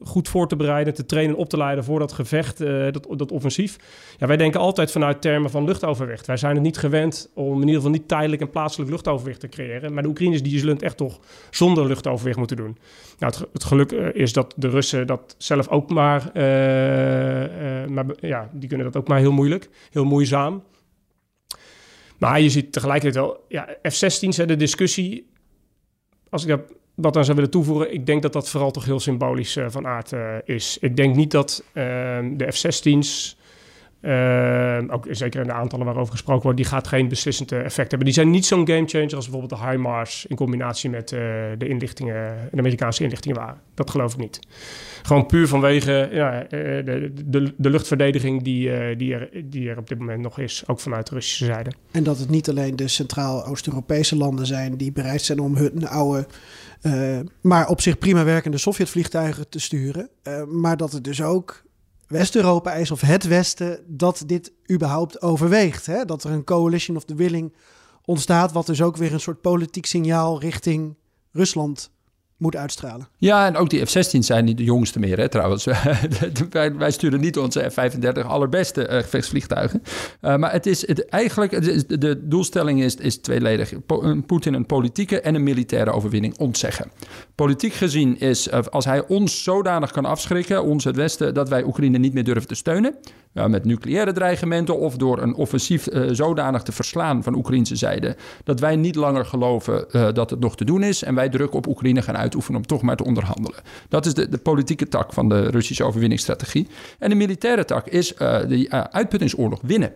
Speaker 5: goed voor te bereiden, te trainen, op te leiden voor dat gevecht, dat, dat offensief. Ja, wij denken altijd vanuit termen van luchtoverwicht. Wij zijn het niet gewend om in ieder geval niet tijdelijk en plaatselijk luchtoverwicht te creëren. Maar de Oekraïners die zullen het echt toch zonder luchtoverwicht moeten doen. Nou, het, het geluk is dat de Russen dat zelf ook maar, maar ja, die kunnen dat ook maar heel moeilijk, heel moeizaam. Maar je ziet tegelijkertijd wel, ja, F-16's, de discussie, als ik dat wat aan zou willen toevoegen, ik denk dat dat vooral toch heel symbolisch uh, van aard uh, is. Ik denk niet dat uh, de F-16's, ook zeker in de aantallen waarover gesproken wordt, die gaat geen beslissend effect hebben. Die zijn niet zo'n gamechanger als bijvoorbeeld de HIMARS in combinatie met de inlichtingen, de Amerikaanse inlichtingen waren. Dat geloof ik niet. Gewoon puur vanwege ja, de, de, de, luchtverdediging die, die, er, die er op dit moment nog is, ook vanuit de Russische zijde.
Speaker 1: En dat het niet alleen de Centraal-Oost-Europese landen zijn die bereid zijn om hun oude, maar op zich prima werkende Sovjetvliegtuigen te sturen. Maar dat het dus ook West-Europa is of het Westen dat dit überhaupt overweegt. Hè? Dat er een coalition of the willing ontstaat, wat dus ook weer een soort politiek signaal richting Rusland moet uitstralen.
Speaker 4: Ja, en ook die F-16 zijn niet de jongste meer, hè, trouwens. wij, sturen niet onze F-35 allerbeste uh, gevechtsvliegtuigen. Uh, maar het is het, eigenlijk, de doelstelling is, is tweeledig. Po Poetin een politieke en een militaire overwinning ontzeggen. Politiek gezien is, uh, als hij ons zodanig kan afschrikken, ons het Westen, dat wij Oekraïne niet meer durven te steunen. Met nucleaire dreigementen of door een offensief zodanig te verslaan van Oekraïnse zijde. Dat wij niet langer geloven dat het nog te doen is. En wij druk op Oekraïne gaan uit uitoefenen om toch maar te onderhandelen. Dat is de, de politieke tak van de Russische overwinningsstrategie. En de militaire tak is uh, de uh, uitputtingsoorlog winnen.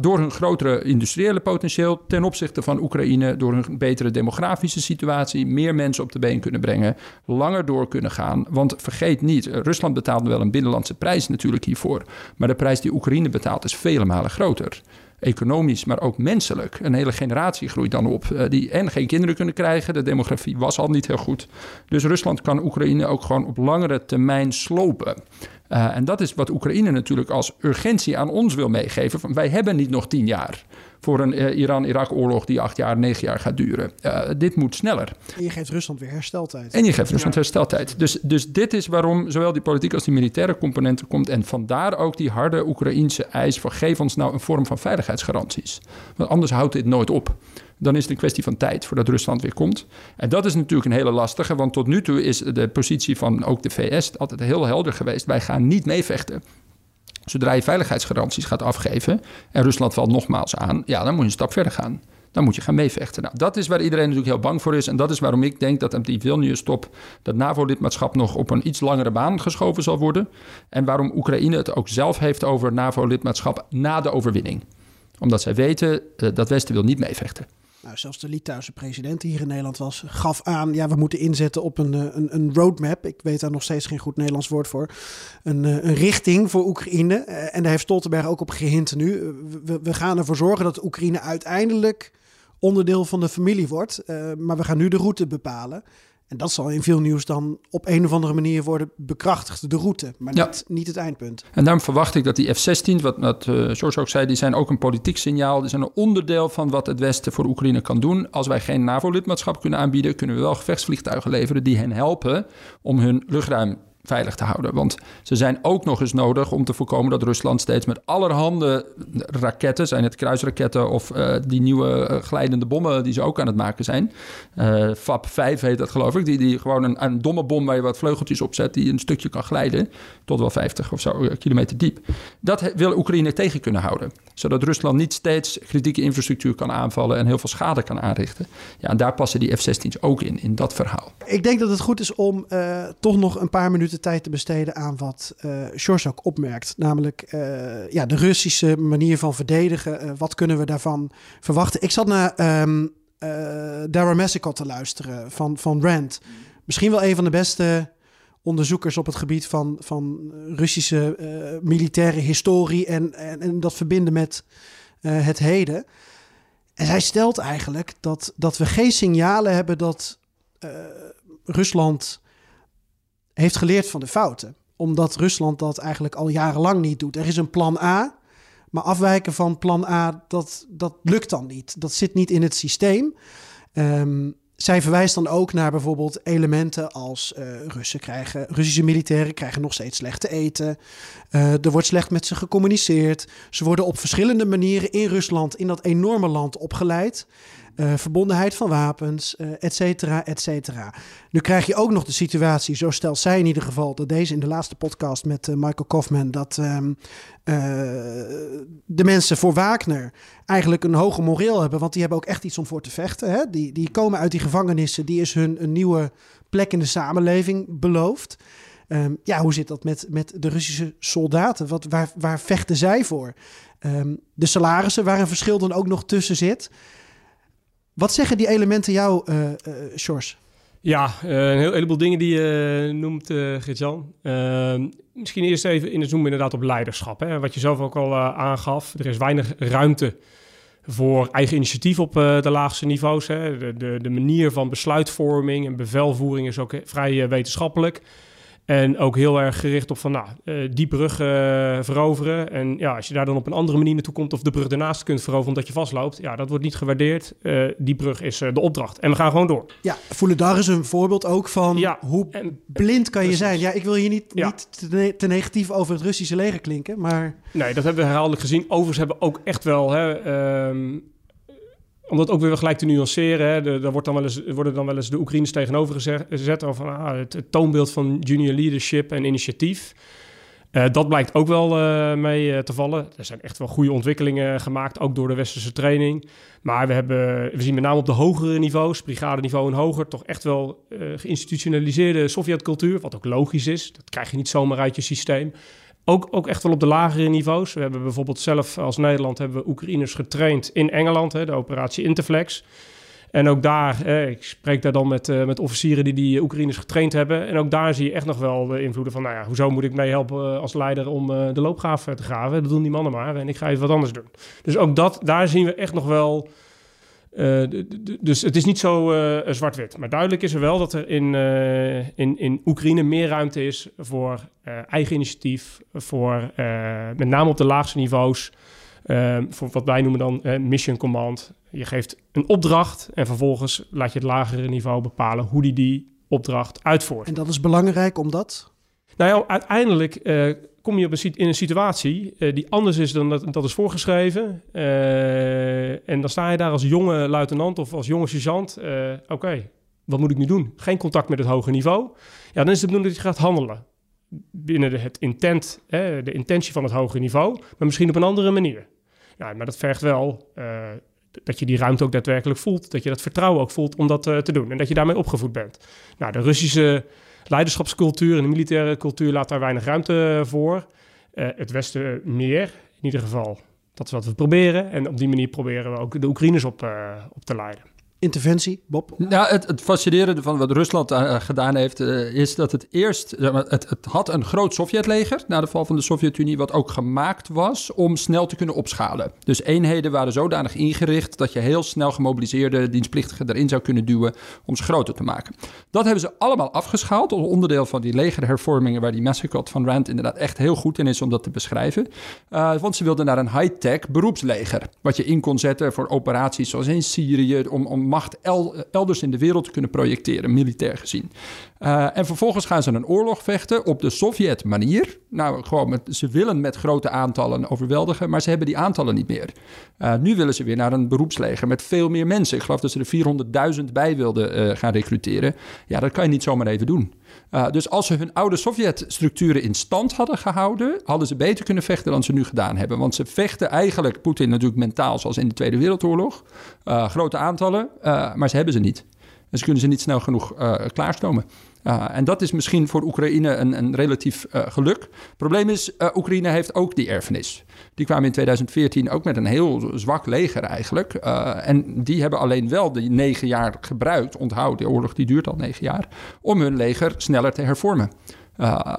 Speaker 4: Door hun grotere industriële potentieel ten opzichte van Oekraïne, door hun betere demografische situatie, meer mensen op de been kunnen brengen, langer door kunnen gaan. Want vergeet niet, Rusland betaalt wel een binnenlandse prijs natuurlijk hiervoor, maar de prijs die Oekraïne betaalt is vele malen groter economisch, maar ook menselijk. Een hele generatie groeit dan op uh, die en geen kinderen kunnen krijgen. De demografie was al niet heel goed. Dus Rusland kan Oekraïne ook gewoon op langere termijn slopen. Uh, en dat is wat Oekraïne natuurlijk als urgentie aan ons wil meegeven. Van, wij hebben niet nog tien jaar voor een uh, Iran-Irak-oorlog die acht jaar, negen jaar gaat duren. Uh, dit moet sneller.
Speaker 1: En je geeft Rusland weer hersteltijd.
Speaker 4: En je geeft Rusland ja. hersteltijd. Dus, dus dit is waarom zowel die politieke als die militaire componenten komt. En vandaar ook die harde Oekraïense eis van geef ons nou een vorm van veiligheidsgaranties. Want anders houdt dit nooit op dan is het een kwestie van tijd voordat Rusland weer komt. En dat is natuurlijk een hele lastige, want tot nu toe is de positie van ook de VS altijd heel helder geweest. Wij gaan niet meevechten. Zodra je veiligheidsgaranties gaat afgeven en Rusland valt nogmaals aan, ja, dan moet je een stap verder gaan. Dan moet je gaan meevechten. Nou, dat is waar iedereen natuurlijk heel bang voor is. En dat is waarom ik denk dat op die Vilnius-top dat NAVO-lidmaatschap nog op een iets langere baan geschoven zal worden. En waarom Oekraïne het ook zelf heeft over NAVO-lidmaatschap na de overwinning. Omdat zij weten dat het Westen wil niet meevechten.
Speaker 1: Nou, zelfs de Litouwse president die hier in Nederland was, gaf aan: ja, we moeten inzetten op een, een, een roadmap. Ik weet daar nog steeds geen goed Nederlands woord voor. Een, een richting voor Oekraïne. En daar heeft Stoltenberg ook op gehind nu. We, gaan ervoor zorgen dat Oekraïne uiteindelijk onderdeel van de familie wordt. Maar we gaan nu de route bepalen. En dat zal in veel nieuws dan op een of andere manier worden bekrachtigd, de route, maar ja. niet, niet, het eindpunt.
Speaker 4: En daarom verwacht ik dat die F-16, wat, wat uh, George ook zei, die zijn ook een politiek signaal. Die zijn een onderdeel van wat het Westen voor Oekraïne kan doen. Als wij geen NAVO-lidmaatschap kunnen aanbieden, kunnen we wel gevechtsvliegtuigen leveren die hen helpen om hun luchtruim veilig te houden. Want ze zijn ook nog eens nodig om te voorkomen dat Rusland steeds met allerhande raketten, zijn het kruisraketten of uh, die nieuwe uh, glijdende bommen die ze ook aan het maken zijn. Uh, FAP 5 heet dat geloof ik, die, die gewoon een, een, domme bom waar je wat vleugeltjes op zet, die een stukje kan glijden, tot wel 50 of zo kilometer diep. Dat wil Oekraïne tegen kunnen houden, zodat Rusland niet steeds kritieke infrastructuur kan aanvallen en heel veel schade kan aanrichten. Ja, en daar passen die F-16's ook in, in dat verhaal.
Speaker 1: Ik denk dat het goed is om toch nog een paar minuten tijd te besteden aan wat uh, ook opmerkt. Namelijk uh, ja, de Russische manier van verdedigen. Wat kunnen we daarvan verwachten? Ik zat naar um, Dara te luisteren van, van Rand. Misschien wel een van de beste onderzoekers op het gebied van, van Russische militaire historie en, en, en, dat verbinden met het heden. En zij stelt eigenlijk dat, dat we geen signalen hebben dat Rusland heeft geleerd van de fouten. Omdat Rusland dat eigenlijk al jarenlang niet doet. Er is een plan A, maar afwijken van plan A, dat, dat lukt dan niet. Dat zit niet in het systeem. Um, zij verwijst dan ook naar bijvoorbeeld elementen als uh, Russen krijgen, Russische militairen krijgen nog steeds slecht te eten. Uh, er wordt slecht met ze gecommuniceerd. Ze worden op verschillende manieren in Rusland, in dat enorme land, opgeleid. Uh, verbondenheid van wapens, uh, et cetera, et cetera. Nu krijg je ook nog de situatie, zo stelt zij in ieder geval, dat deze in de laatste podcast met uh, Michael Kaufman, dat um, de mensen voor Wagner eigenlijk een hoger moreel hebben, want die hebben ook echt iets om voor te vechten. Hè? Die, die komen uit die gevangenissen, die is hun een nieuwe plek in de samenleving beloofd. Um, ja, hoe zit dat met, met de Russische soldaten? Wat, waar, waar vechten zij voor? Um, de salarissen, waar een verschil dan ook nog tussen zit. Wat zeggen die elementen jou, uh, Sjors?
Speaker 5: Ja, uh, een heel, heleboel dingen die je noemt, uh, Gert-Jan. Ehm, misschien eerst even in het zoomen inderdaad op leiderschap. Hè? Wat je zelf ook al aangaf. Er is weinig ruimte voor eigen initiatief op de laagste niveaus. Hè? De, de, de, manier van besluitvorming en bevelvoering is ook vrij wetenschappelijk. En ook heel erg gericht op van, nou, uh, die brug uh, veroveren. En ja, als je daar dan op een andere manier naartoe komt of de brug ernaast kunt veroveren omdat je vastloopt, ja, dat wordt niet gewaardeerd. Uh, die brug is de opdracht. En we gaan gewoon door.
Speaker 1: Ja, voelen daar is een voorbeeld ook van ja, hoe en, blind kan je precies. zijn. Ja, ik wil hier niet, ja. niet te, te, negatief over het Russische leger klinken, maar...
Speaker 5: Nee, dat hebben we herhaaldelijk gezien. Overigens hebben we ook echt wel... Hè, um, om dat ook weer gelijk te nuanceren, hè, daar wordt dan wel eens, worden dan wel eens de Oekraïners tegenover gezet, over ah, het, toonbeeld van junior leadership en initiatief. Uh, dat blijkt ook wel uh, mee uh, te vallen. Er zijn echt wel goede ontwikkelingen gemaakt, ook door de westerse training. Maar we, hebben, we zien met name op de hogere niveaus, brigadeniveau en hoger, toch echt wel geïnstitutionaliseerde Sovjetcultuur, wat ook logisch is. Dat krijg je niet zomaar uit je systeem. Ook, ook echt wel op de lagere niveaus. We hebben bijvoorbeeld zelf als Nederland hebben we Oekraïners getraind in Engeland, hè, de operatie Interflex. En ook daar, ik spreek daar dan met, eh, met officieren die die Oekraïners getraind hebben. En ook daar zie je echt nog wel de invloeden van, nou ja, hoezo moet ik meehelpen eh, als leider om eh, de loopgraaf te graven? Dat doen die mannen maar en ik ga even wat anders doen. Dus ook dat, daar zien we echt nog wel... eh, dus het is niet zo eh, zwart-wit. Maar duidelijk is er wel dat er in, eh, in, in Oekraïne meer ruimte is voor eigen initiatief. Voor met name op de laagste niveaus. voor wat wij noemen dan mission command. Je geeft een opdracht en vervolgens laat je het lagere niveau bepalen hoe die die opdracht uitvoert.
Speaker 1: En dat is belangrijk omdat...
Speaker 5: Nou ja, uiteindelijk kom je op een, in een situatie eh, die anders is dan dat, dat is voorgeschreven. Eh, en dan sta je daar als jonge luitenant of als jonge sergeant. eh, Oké, wat moet ik nu doen? Geen contact met het hoge niveau. Ja, dan is het bedoeling dat je gaat handelen. Binnen het intent, de intentie van het hoge niveau, maar misschien op een andere manier. Ja, maar dat vergt wel dat je die ruimte ook daadwerkelijk voelt. Dat je dat vertrouwen ook voelt om dat te doen. En dat je daarmee opgevoed bent. Nou, de Russische leiderschapscultuur en de militaire cultuur laat daar weinig ruimte voor. Eh, het Westen meer, in ieder geval. Dat is wat we proberen. En op die manier proberen we ook de Oekraïners op, eh, op te leiden.
Speaker 1: Interventie, Bob?
Speaker 4: Nou, het, het fascinerende van wat Rusland eh, gedaan heeft, eh, is dat het eerst, het, het had een groot Sovjetleger na de val van de Sovjet-Unie, wat ook gemaakt was om snel te kunnen opschalen. Dus eenheden waren zodanig ingericht dat je heel snel gemobiliseerde dienstplichtigen erin zou kunnen duwen om ze groter te maken. Dat hebben ze allemaal afgeschaald als onderdeel van die legerhervormingen waar die Massacot van Rand inderdaad echt heel goed in is om dat te beschrijven. Eh, want ze wilden naar een high-tech beroepsleger, wat je in kon zetten voor operaties zoals in Syrië, om, om macht el- elders in de wereld kunnen projecteren, militair gezien. Uh, en vervolgens gaan ze een oorlog vechten op de Sovjet-manier. Nou, gewoon met, ze willen met grote aantallen overweldigen, maar ze hebben die aantallen niet meer. Uh, nu willen ze weer naar een beroepsleger met veel meer mensen. Ik geloof dat ze er 400.000 bij wilden uh, gaan recruteren. Ja, dat kan je niet zomaar even doen. Uh, dus als ze hun oude Sovjet-structuren in stand hadden gehouden, hadden ze beter kunnen vechten dan ze nu gedaan hebben. Want ze vechten eigenlijk, Poetin natuurlijk mentaal, zoals in de Tweede Wereldoorlog. Uh, grote aantallen, uh, maar ze hebben ze niet. En ze kunnen ze niet snel genoeg klaarstomen. Uh, en dat is misschien voor Oekraïne een, een relatief uh, geluk. Het probleem is, uh, Oekraïne heeft ook die erfenis. Die kwamen in 2014 ook met een heel zwak leger eigenlijk. en die hebben alleen wel die negen jaar gebruikt, onthoud, de oorlog die duurt al negen jaar, om hun leger sneller te hervormen.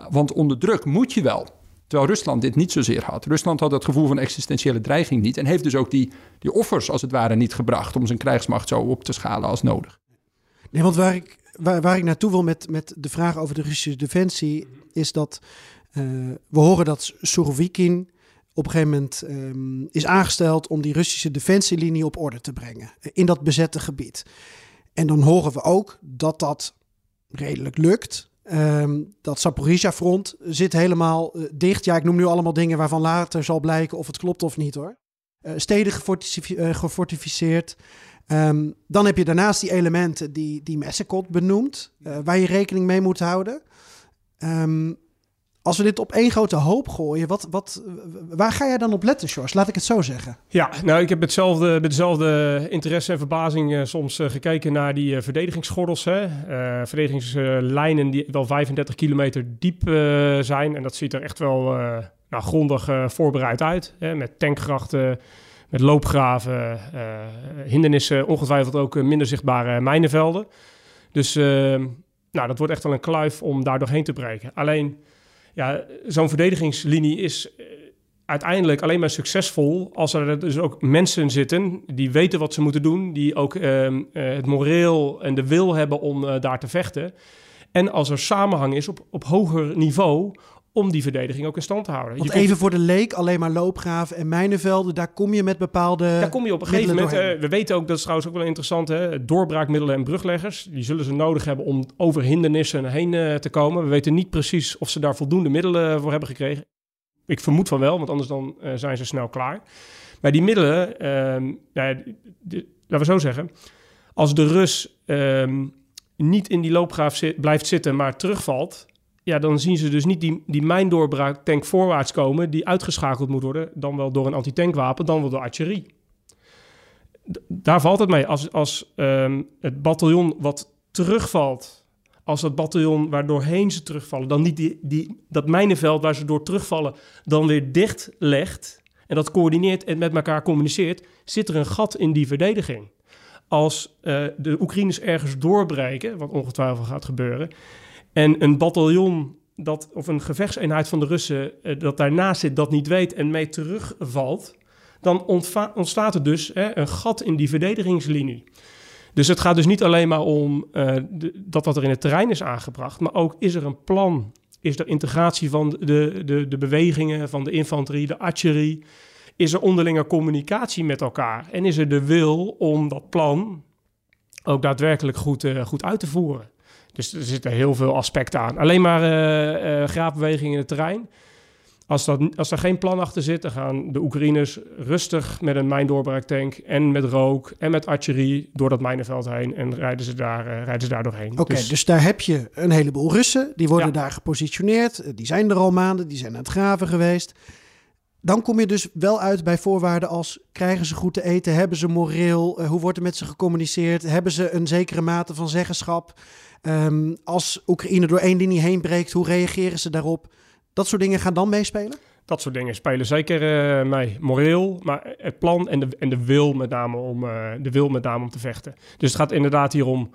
Speaker 4: want onder druk moet je wel. Terwijl Rusland dit niet zozeer had. Rusland had het gevoel van existentiële dreiging niet. En heeft dus ook die, die offers als het ware niet gebracht om zijn krijgsmacht zo op te schalen als nodig.
Speaker 1: Nee, want waar ik, waar, waar ik naartoe wil met, met de vraag over de Russische defensie, is dat uh, we horen dat Surovikin op een gegeven moment um, is aangesteld om die Russische defensielinie op orde te brengen in dat bezette gebied. En dan horen we ook dat dat redelijk lukt. Um, dat Zaporizhia-front zit helemaal uh, dicht. Ja, ik noem nu allemaal dingen waarvan later zal blijken of het klopt of niet hoor. Uh, steden gefortificeerd. Um, dan heb je daarnaast die elementen die, die Massacot benoemt, uh, waar je rekening mee moet houden. Um, als we dit op één grote hoop gooien, wat, wat, waar ga jij dan op letten, George? Laat ik het zo zeggen.
Speaker 5: Ja, nou, ik heb hetzelfde, met dezelfde interesse en verbazing uh, soms uh, gekeken naar die uh, verdedigingsgordels. Hè? verdedigingslijnen die wel 35 kilometer diep zijn. En dat ziet er echt wel nou, grondig voorbereid uit. Hè? Met tankgrachten, met loopgraven, uh, hindernissen, ongetwijfeld ook uh, minder zichtbare mijnenvelden. Dus uh, nou, dat wordt echt wel een kluif om daar doorheen te breken. Alleen, ja, zo'n verdedigingslinie is eh, uiteindelijk alleen maar succesvol als er dus ook mensen zitten die weten wat ze moeten doen, die ook het moreel en de wil hebben om eh, daar te vechten. En als er samenhang is op, op hoger niveau om die verdediging ook in stand te houden.
Speaker 1: Want je even komt... voor de leek, alleen maar loopgraven en mijnenvelden, daar kom je met bepaalde
Speaker 5: Daar kom je op een gegeven moment, uh, we weten ook, dat is trouwens ook wel interessant, hè, doorbraakmiddelen en brugleggers, die zullen ze nodig hebben om over hindernissen heen uh, te komen. We weten niet precies of ze daar voldoende middelen voor hebben gekregen. Ik vermoed van wel, want anders dan uh, zijn ze snel klaar. Maar die middelen, nou, laten we zo zeggen, als de Rus ehm, niet in die loopgraaf zit, blijft zitten, maar terugvalt, ja, dan zien ze dus niet die, die mijndoorbraak tank voorwaarts komen... die uitgeschakeld moet worden, dan wel door een antitankwapen, dan wel door artillerie. Daar valt het mee. Als, als um, het bataljon wat terugvalt als dat bataljon waar doorheen ze terugvallen, dan niet die, die, dat mijnenveld waar ze door terugvallen, dan weer dicht legt en dat coördineert en met elkaar communiceert, zit er een gat in die verdediging. Als eh, de Oekraïners ergens doorbreken, wat ongetwijfeld gaat gebeuren, en een bataljon dat, of een gevechtseenheid van de Russen eh, dat daarnaast zit, dat niet weet en mee terugvalt, dan ontstaat er dus hè, een gat in die verdedigingslinie. Dus het gaat dus niet alleen maar om eh, dat wat er in het terrein is aangebracht, maar ook is er een plan? Is er integratie van de, de, de bewegingen van de infanterie, de artillerie? Is er onderlinge communicatie met elkaar? En is er de wil om dat plan ook daadwerkelijk goed, eh, goed uit te voeren? Dus er zitten heel veel aspecten aan. Alleen maar eh eh graafbewegingen in het terrein. Als, dat, als er geen plan achter zit, dan gaan de Oekraïners rustig met een mijndoorbraaktank en met rook en met artillerie door dat mijnenveld heen en rijden ze daar, eh, rijden ze daar doorheen.
Speaker 1: Oké, dus... daar heb je een heleboel Russen. Die worden
Speaker 5: Ja.
Speaker 1: daar gepositioneerd. Die zijn er al maanden. Die zijn aan het graven geweest. Dan kom je dus wel uit bij voorwaarden als... krijgen ze goed te eten? Hebben ze moreel? Eh, hoe wordt er met ze gecommuniceerd? Hebben ze een zekere mate van zeggenschap? Ehm, als Oekraïne door één linie heen breekt, hoe reageren ze daarop? Dat soort dingen gaan dan meespelen?
Speaker 5: Dat soort dingen spelen zeker eh, mee. Moreel, maar het plan en de, en de wil met name om, eh, de wil met name om te vechten. Dus het gaat inderdaad hier om,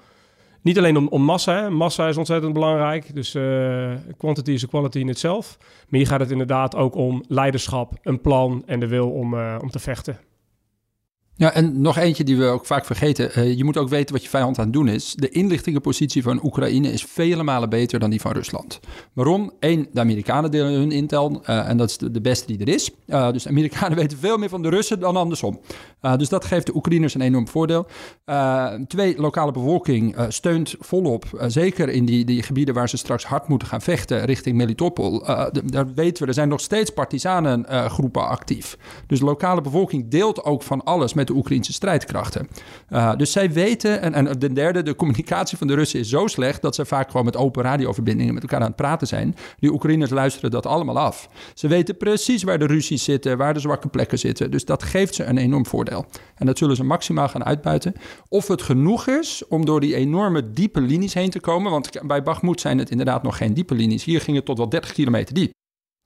Speaker 5: niet alleen om, om massa. Hè. Massa is ontzettend belangrijk. Dus eh, quantity is quality in itself. Maar hier gaat het inderdaad ook om leiderschap, een plan en de wil om, eh, om te vechten.
Speaker 4: Ja, en nog eentje die we ook vaak vergeten. Eh, je moet ook weten wat je vijand aan het doen is. De inlichtingenpositie van Oekraïne is vele malen beter dan die van Rusland. Waarom? Eén, de Amerikanen delen hun intel eh, en dat is de, beste die er is. Eh, dus de Amerikanen weten veel meer van de Russen dan andersom. Dus dat geeft de Oekraïners een enorm voordeel. Twee, lokale bevolking steunt volop. zeker in die, die gebieden waar ze straks hard moeten gaan vechten richting Melitopol. Daar weten we, er zijn nog steeds partisanengroepen actief. Dus de lokale bevolking deelt ook van alles met de Oekraïnse strijdkrachten. Uh, dus zij weten, en, en de derde, de communicatie van de Russen is zo slecht dat ze vaak gewoon met open radioverbindingen met elkaar aan het praten zijn. Die Oekraïners luisteren dat allemaal af. Ze weten precies waar de ruzies zitten, waar de zwakke plekken zitten. Dus dat geeft ze een enorm voordeel. En dat zullen ze maximaal gaan uitbuiten. Of het genoeg is om door die enorme diepe linies heen te komen. Want bij Bakhmut zijn het inderdaad nog geen diepe linies. Hier ging het tot wel 30 kilometer diep.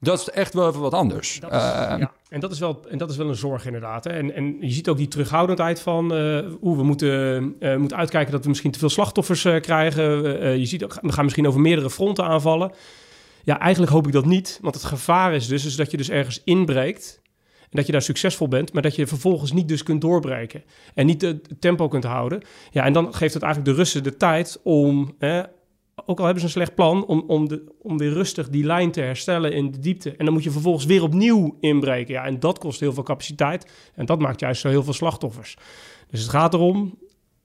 Speaker 4: Dat is echt wel even wat anders.
Speaker 5: Dat is,
Speaker 4: Uh,
Speaker 5: ja. En dat is wel, en dat is wel een zorg inderdaad. Hè. En, en je ziet ook die terughoudendheid van... eh oeh, we moeten, eh, moeten uitkijken dat we misschien te veel slachtoffers eh, krijgen. Eh, je ziet ook, we gaan misschien over meerdere fronten aanvallen. Ja, eigenlijk hoop ik dat niet. Want het gevaar is dus, is dat je dus ergens inbreekt... en dat je daar succesvol bent... maar dat je vervolgens niet dus kunt doorbreken... en niet het tempo kunt houden. Ja, en dan geeft het eigenlijk de Russen de tijd om... eh, ook al hebben ze een slecht plan, om, om, de, om weer rustig die lijn te herstellen in de diepte. En dan moet je vervolgens weer opnieuw inbreken. Ja, en dat kost heel veel capaciteit. En dat maakt juist zo heel veel slachtoffers. Dus het gaat erom,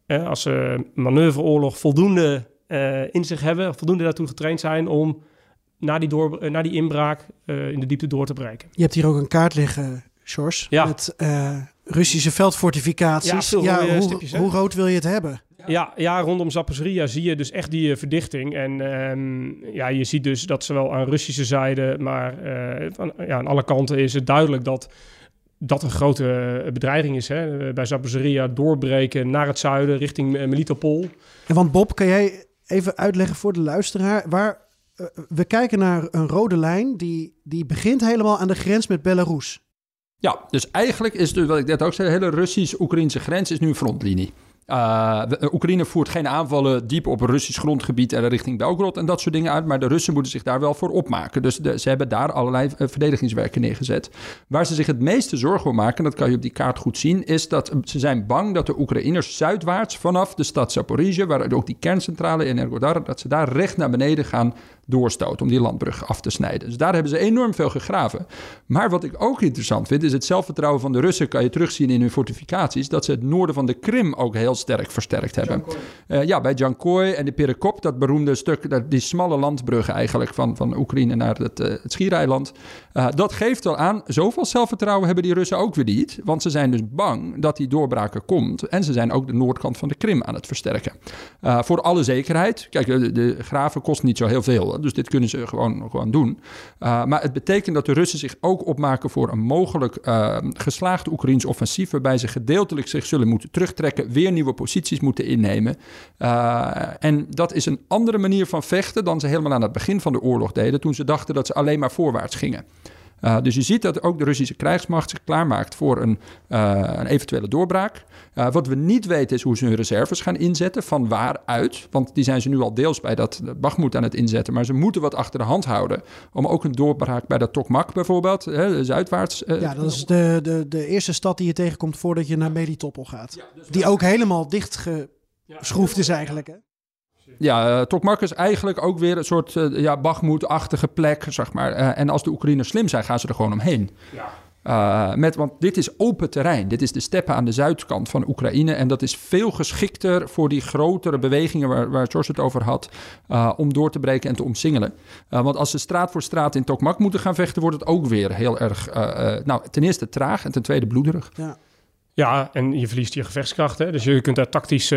Speaker 5: eh, als ze manoeuvreoorlog voldoende eh, in zich hebben, voldoende daartoe getraind zijn om na die, door, eh, na die inbraak eh, in de diepte door te breken.
Speaker 1: Je hebt hier ook een kaart liggen, Sjors,
Speaker 5: Ja.
Speaker 1: met eh, Russische veldfortificaties.
Speaker 5: Ja,
Speaker 1: hoe,
Speaker 5: hè?
Speaker 1: hoe rood wil je het hebben?
Speaker 5: Ja, ja, rondom Zaporizhia zie je dus echt die eh, verdichting. En ehm, ja, je ziet dus dat zowel aan Russische zijde, maar eh, van, ja, aan alle kanten is het duidelijk dat dat een grote eh, bedreiging is. Hè? Bij Zaporizhia doorbreken naar het zuiden richting Melitopol.
Speaker 1: En want Bob, kan jij even uitleggen voor de luisteraar waar we kijken naar een rode lijn die, die begint helemaal aan de grens met Belarus.
Speaker 4: Ja, dus eigenlijk is dus wat ik net ook zei, de hele Russisch-Oekraïnse grens is nu een frontlinie. Uh, de- Oekraïne voert geen aanvallen diep op Russisch grondgebied en richting Belgrad en dat soort dingen uit. Maar de Russen moeten zich daar wel voor opmaken. Dus ze hebben daar allerlei eh, verdedigingswerken neergezet. Waar ze zich het meeste zorgen om maken, dat kan je op die kaart goed zien, is dat eh, ze zijn bang dat de Oekraïners zuidwaarts vanaf de stad Zaporizhia, waar ook die kerncentrale in Energodar, dat ze daar recht naar beneden gaan doorstoten om die landbrug af te snijden. Dus daar hebben ze enorm veel gegraven. Maar wat ik ook interessant vind, is het zelfvertrouwen van de Russen, kan je terugzien in hun fortificaties, dat ze het noorden van de Krim ook heel sterk versterkt hebben. Eh, ja, bij Jankoy en de Perekop, dat beroemde stuk, dat- die smalle landbrug eigenlijk van, van Oekraïne naar het, eh, het Schiereiland. Eh, dat geeft wel aan, zoveel zelfvertrouwen hebben die Russen ook weer niet. Want ze zijn dus bang dat die doorbraken komt. En ze zijn ook de noordkant van de Krim aan het versterken. Voor alle zekerheid. Kijk, de, de graven kost niet zo heel veel. Dus dit kunnen ze gewoon, gewoon doen. Maar het betekent dat de Russen zich ook opmaken voor een mogelijk geslaagd Oekraïns offensief. Waarbij ze gedeeltelijk zich zullen moeten terugtrekken. Weer nieuwe nieuwe posities moeten innemen. Uh, en dat is een andere manier van vechten dan ze helemaal aan het begin van de oorlog deden, toen ze dachten dat ze alleen maar voorwaarts gingen. Uh, dus je ziet dat ook de Russische krijgsmacht zich klaarmaakt voor een, uh, een eventuele doorbraak. Uh, wat we niet weten is hoe ze hun reserves gaan inzetten, van waaruit. Want die zijn ze nu al deels bij dat Bagmoed aan het inzetten. Maar ze moeten wat achter de hand houden om ook een doorbraak bij dat Tokmak bijvoorbeeld, hè, zuidwaarts.
Speaker 1: ja, dat is de, de, de eerste stad die je tegenkomt voordat je naar Melitopol gaat. Ja, dus die ook helemaal dichtgeschroefd is eigenlijk, hè?
Speaker 4: Ja, uh, Tokmak is eigenlijk ook weer een soort uh, ja, Bagmoed-achtige plek, zeg maar. Uh, en als de Oekraïners slim zijn, gaan ze er gewoon omheen. Ja. met, want dit is open terrein. Dit is de steppen aan de zuidkant van Oekraïne. En dat is veel geschikter voor die grotere bewegingen waar, waar George het over had. om door te breken en te omsingelen. want als ze straat voor straat in Tokmak moeten gaan vechten, wordt het ook weer heel erg. nou, ten eerste traag en ten tweede bloederig.
Speaker 5: Ja. Ja, en je verliest je gevechtskrachten. Dus je kunt daar tactisch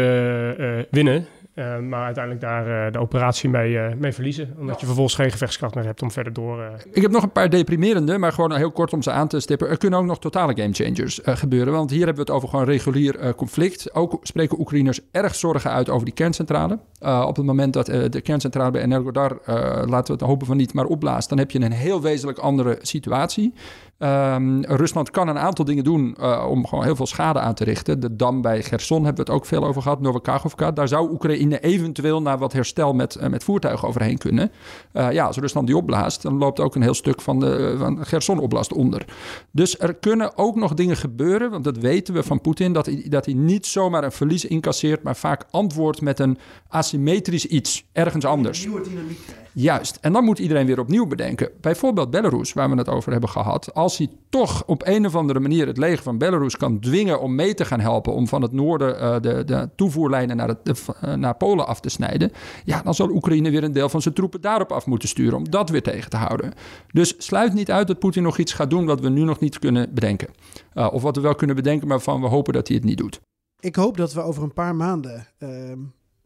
Speaker 5: winnen. Uh, maar uiteindelijk daar uh, de operatie mee, uh, mee verliezen. Omdat je vervolgens geen gevechtskracht meer hebt om verder door...
Speaker 4: Ik heb nog een paar deprimerende, maar gewoon heel kort om ze aan te stippen. Er kunnen ook nog totale gamechangers gebeuren. Want hier hebben we het over gewoon regulier conflict. Ook spreken Oekraïners erg zorgen uit over die kerncentrale. op het moment dat de kerncentrale bij Energodar, laten we het hopen van niet, maar opblaast... dan heb je een heel wezenlijk andere situatie. Um, Rusland kan een aantal dingen doen uh, om gewoon heel veel schade aan te richten. De dam bij Gerson hebben we het ook veel over gehad, Novakachovka. Daar zou Oekraïne eventueel naar wat herstel met, uh, met voertuigen overheen kunnen. Uh, ja, als Rusland die opblaast, dan loopt ook een heel stuk van de van Gerson oblast onder. Dus er kunnen ook nog dingen gebeuren, want dat weten we van Poetin, dat hij, dat hij niet zomaar een verlies incasseert, maar vaak antwoordt met een asymmetrisch iets, ergens anders. Nieuwe dynamiek Juist. En dan moet iedereen weer opnieuw bedenken. Bijvoorbeeld Belarus, waar we het over hebben gehad. Als hij toch op een of andere manier het leger van Belarus kan dwingen om mee te gaan helpen. om van het noorden uh, de, de, toevoerlijnen naar, de, uh, naar Polen af te snijden. Ja, dan zal Oekraïne weer een deel van zijn troepen daarop af moeten sturen. om dat weer tegen te houden. Dus sluit niet uit dat Poetin nog iets gaat doen. wat we nu nog niet kunnen bedenken. Uh, of wat we wel kunnen bedenken, maar van we hopen dat hij het niet doet.
Speaker 1: Ik hoop dat we over een paar maanden. Ehm,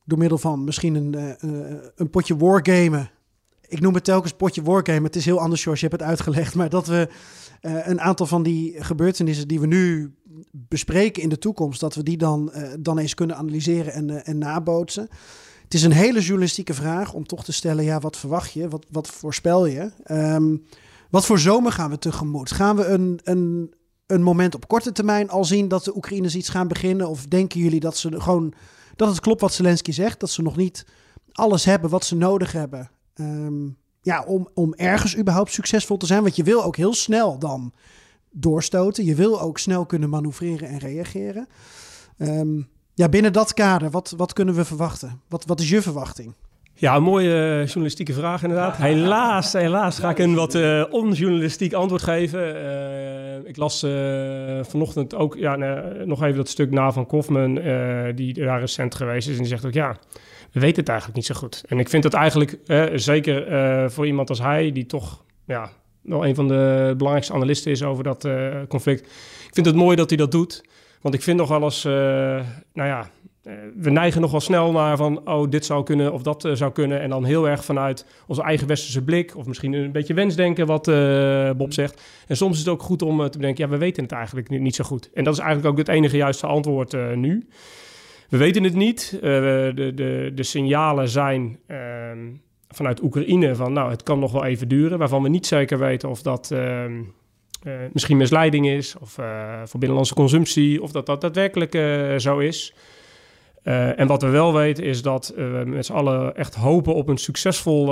Speaker 1: door middel van misschien een, een potje wargamen ik noem het telkens potje wargame. Het is heel anders, George, je hebt het uitgelegd. Maar dat we uh, een aantal van die gebeurtenissen die we nu bespreken in de toekomst, dat we die dan, uh, dan eens kunnen analyseren en, uh, en nabootsen. Het is een hele journalistieke vraag om toch te stellen, ja, wat verwacht je? Wat, wat voorspel je? Um, wat voor zomer gaan we tegemoet? Gaan we een, een, een moment op korte termijn al zien dat de Oekraïners iets gaan beginnen? Of denken jullie dat ze gewoon, dat het klopt wat Zelensky zegt, dat ze nog niet alles hebben wat ze nodig hebben Um, ja, om, om ergens überhaupt succesvol te zijn. Want je wil ook heel snel dan doorstoten. Je wil ook snel kunnen manoeuvreren en reageren. Um, ja, binnen dat kader, wat, wat kunnen we verwachten? Wat, wat is je verwachting?
Speaker 5: Ja, een mooie eh, journalistieke vraag inderdaad. Helaas, helaas ga ik een wat uh, onjournalistiek antwoord geven. Uh, ik las vanochtend ook ja, nog even dat stuk na van Kofman, die daar recent geweest is. En die zegt ook, ja, we weten het eigenlijk niet zo goed. En ik vind dat eigenlijk, zeker uh, voor iemand als hij, die toch ja, wel een van de belangrijkste analisten is over dat uh, conflict. Ik vind het mooi dat hij dat doet. Want ik vind nog wel eens, nou ja, we neigen nog wel snel naar van, oh, dit zou kunnen of dat zou kunnen. En dan heel erg vanuit onze eigen westerse blik, of misschien een beetje wensdenken, wat Bob zegt. En soms is het ook goed om te bedenken, ja, we weten het eigenlijk niet zo goed. En dat is eigenlijk ook het enige juiste antwoord nu. We weten het niet. Uh, de, de, de signalen zijn uh, vanuit Oekraïne van nou, het kan nog wel even duren. Waarvan we niet zeker weten of dat uh, misschien misleiding is of uh, voor binnenlandse consumptie. Of dat dat daadwerkelijk zo is. en wat we wel weten is dat we met z'n allen echt hopen op een succesvol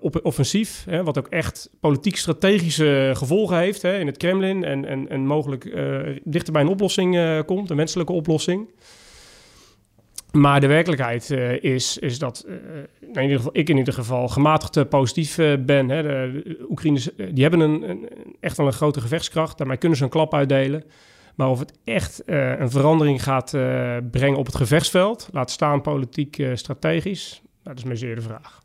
Speaker 5: op offensief. Hè, wat ook echt politiek-strategische gevolgen heeft hè, in het Kremlin. En, en, en mogelijk dichter bij een oplossing komt, een menselijke oplossing. Maar de werkelijkheid uh, is, is dat uh, in ieder geval, ik in ieder geval gematigd uh, positief ben. Hè. De, Oekraïners die hebben een, een, echt wel een grote gevechtskracht. Daarmee kunnen ze een klap uitdelen. Maar of het echt een verandering gaat brengen op het gevechtsveld, laat staan politiek strategisch, nou, dat is mij zeer de vraag.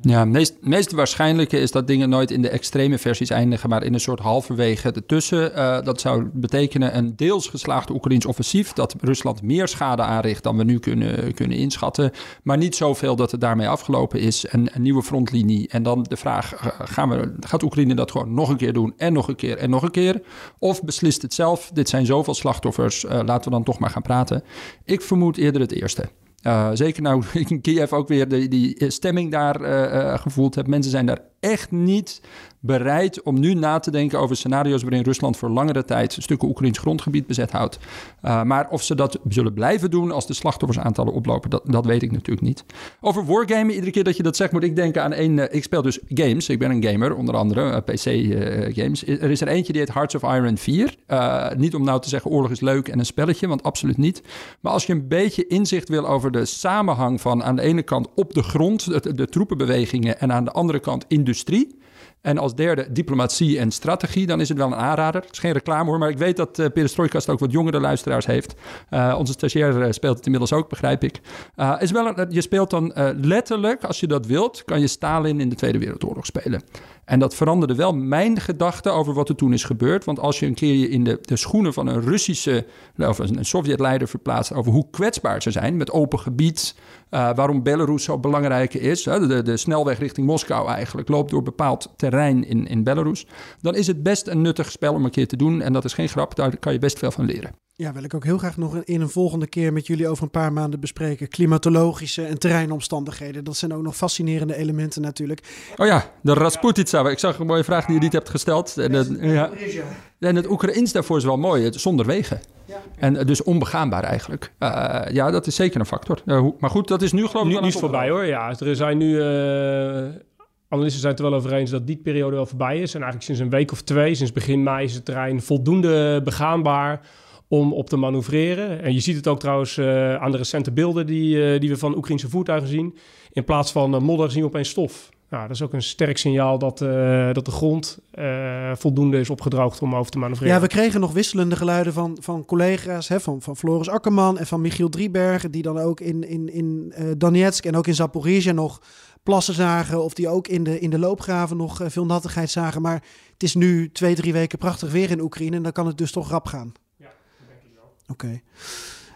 Speaker 4: Ja, het meest, meest waarschijnlijke is dat dingen nooit in de extreme versies eindigen, maar in een soort halverwege ertussen. Uh, dat zou betekenen een deels geslaagd Oekraïns offensief, dat Rusland meer schade aanricht dan we nu kunnen, kunnen inschatten, maar niet zoveel dat het daarmee afgelopen is. Een, een nieuwe frontlinie. En dan de vraag, uh, gaan we, gaat Oekraïne dat gewoon nog een keer doen en nog een keer en nog een keer? Of beslist het zelf, dit zijn zoveel slachtoffers, uh, laten we dan toch maar gaan praten. Ik vermoed eerder het eerste. Uh, zeker nou ik in Kiev ook weer de, die stemming daar uh, uh, gevoeld heb. Mensen zijn daar echt niet bereid om nu na te denken over scenario's waarin Rusland voor langere tijd stukken Oekraïns grondgebied bezet houdt. Uh, maar of ze dat zullen blijven doen als de slachtoffersaantallen oplopen, dat, dat weet ik natuurlijk niet. Over wargamen, iedere keer dat je dat zegt, moet ik denken aan één. Uh, ik speel dus games. Ik ben een gamer, onder andere uh, PC-games. er is er eentje die heet Hearts of Iron 4. niet om nou te zeggen oorlog is leuk en een spelletje, want absoluut niet. Maar als je een beetje inzicht wil over de samenhang van aan de ene kant op de grond, de troepenbewegingen, en aan de andere kant industrie. En als derde diplomatie en strategie, dan is het wel een aanrader. Het is geen reclame hoor, maar ik weet dat uh, Perestrojkast ook wat jongere luisteraars heeft. Uh, onze stagiair uh, speelt het inmiddels ook, begrijp ik. is wel je speelt dan letterlijk, als je dat wilt, kan je Stalin in de Tweede Wereldoorlog spelen. En dat veranderde wel mijn gedachten over wat er toen is gebeurd. Want als je een keer je in de, de schoenen van een Russische of een Sovjet-leider verplaatst over hoe kwetsbaar ze zijn met open gebied, uh, waarom Belarus zo belangrijk is, de, de snelweg richting Moskou eigenlijk loopt door bepaald terrein in, in Belarus, dan is het best een nuttig spel om een keer te doen. En dat is geen grap, daar kan je best veel van leren.
Speaker 1: Ja, wil ik ook heel graag nog in een volgende keer met jullie over een paar maanden bespreken. Klimatologische en terreinomstandigheden. Dat zijn ook nog fascinerende elementen natuurlijk.
Speaker 4: Oh ja, de Rasputitsa. Ik zag een mooie vraag die je niet hebt gesteld. En, het, ja. en het Oekraïns daarvoor is wel mooi. Zonder wegen. Ja. En dus onbegaanbaar eigenlijk. Uh, ja, dat is zeker een factor. Uh, maar goed, dat is nu geloof ik...
Speaker 5: Nu, nu is het voorbij hoor. Ja, er zijn nu... Uh, analisten zijn het er wel over eens dat die periode wel voorbij is. En eigenlijk sinds een week of twee, sinds begin mei, is het terrein voldoende begaanbaar om op te manoeuvreren. En je ziet het ook trouwens uh, aan de recente beelden die, uh, die we van Oekraïnse voertuigen zien. In plaats van uh, modder zien we opeens stof. Nou, dat is ook een sterk signaal dat, dat de grond voldoende is opgedroogd om over te manoeuvreren.
Speaker 1: Ja, we kregen nog wisselende geluiden van, van collega's, hè, van, van Floris Akkerman en van Michiel Driebergen, die dan ook in, in, in Donetsk en ook in Zaporizhia nog plassen zagen. Of die ook in de, in de loopgraven nog veel nattigheid zagen. Maar het is nu twee, drie weken prachtig weer in Oekraïne en dan kan het dus toch rap gaan. Oké.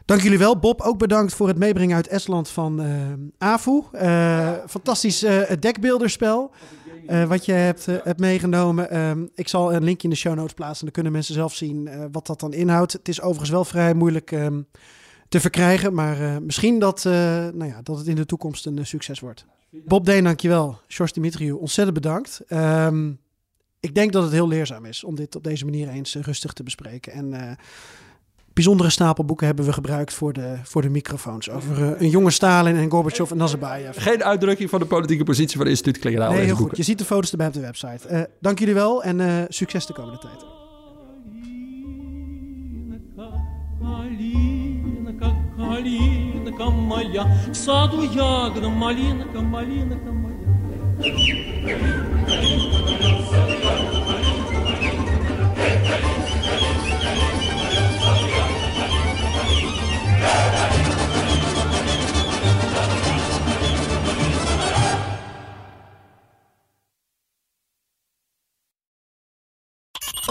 Speaker 1: Dank jullie wel. Bob, ook bedankt voor het meebrengen uit Estland van uh, AFU. Uh, fantastisch uh, dekbeelderspel wat je hebt, hebt meegenomen. Um, ik zal een linkje in de show notes plaatsen. Dan kunnen mensen zelf zien wat dat dan inhoudt. Het is overigens wel vrij moeilijk um, te verkrijgen. Maar misschien dat, nou ja, dat het in de toekomst een succes wordt. Bob Deen, dankjewel. George Dimitriou, ontzettend bedankt. Um, ik denk dat het heel leerzaam is om dit op deze manier eens rustig te bespreken. En bijzondere stapel boeken hebben we gebruikt voor de, voor de microfoons. Over eh, een jonge Stalin en Gorbachev en Nazarbayev.
Speaker 4: Geen uitdrukking van de politieke positie van het instituut
Speaker 1: Klingeraal. Heel goed. Je ziet de foto's erbij op de website. Eh, dank jullie wel en eh, succes de komende tijd.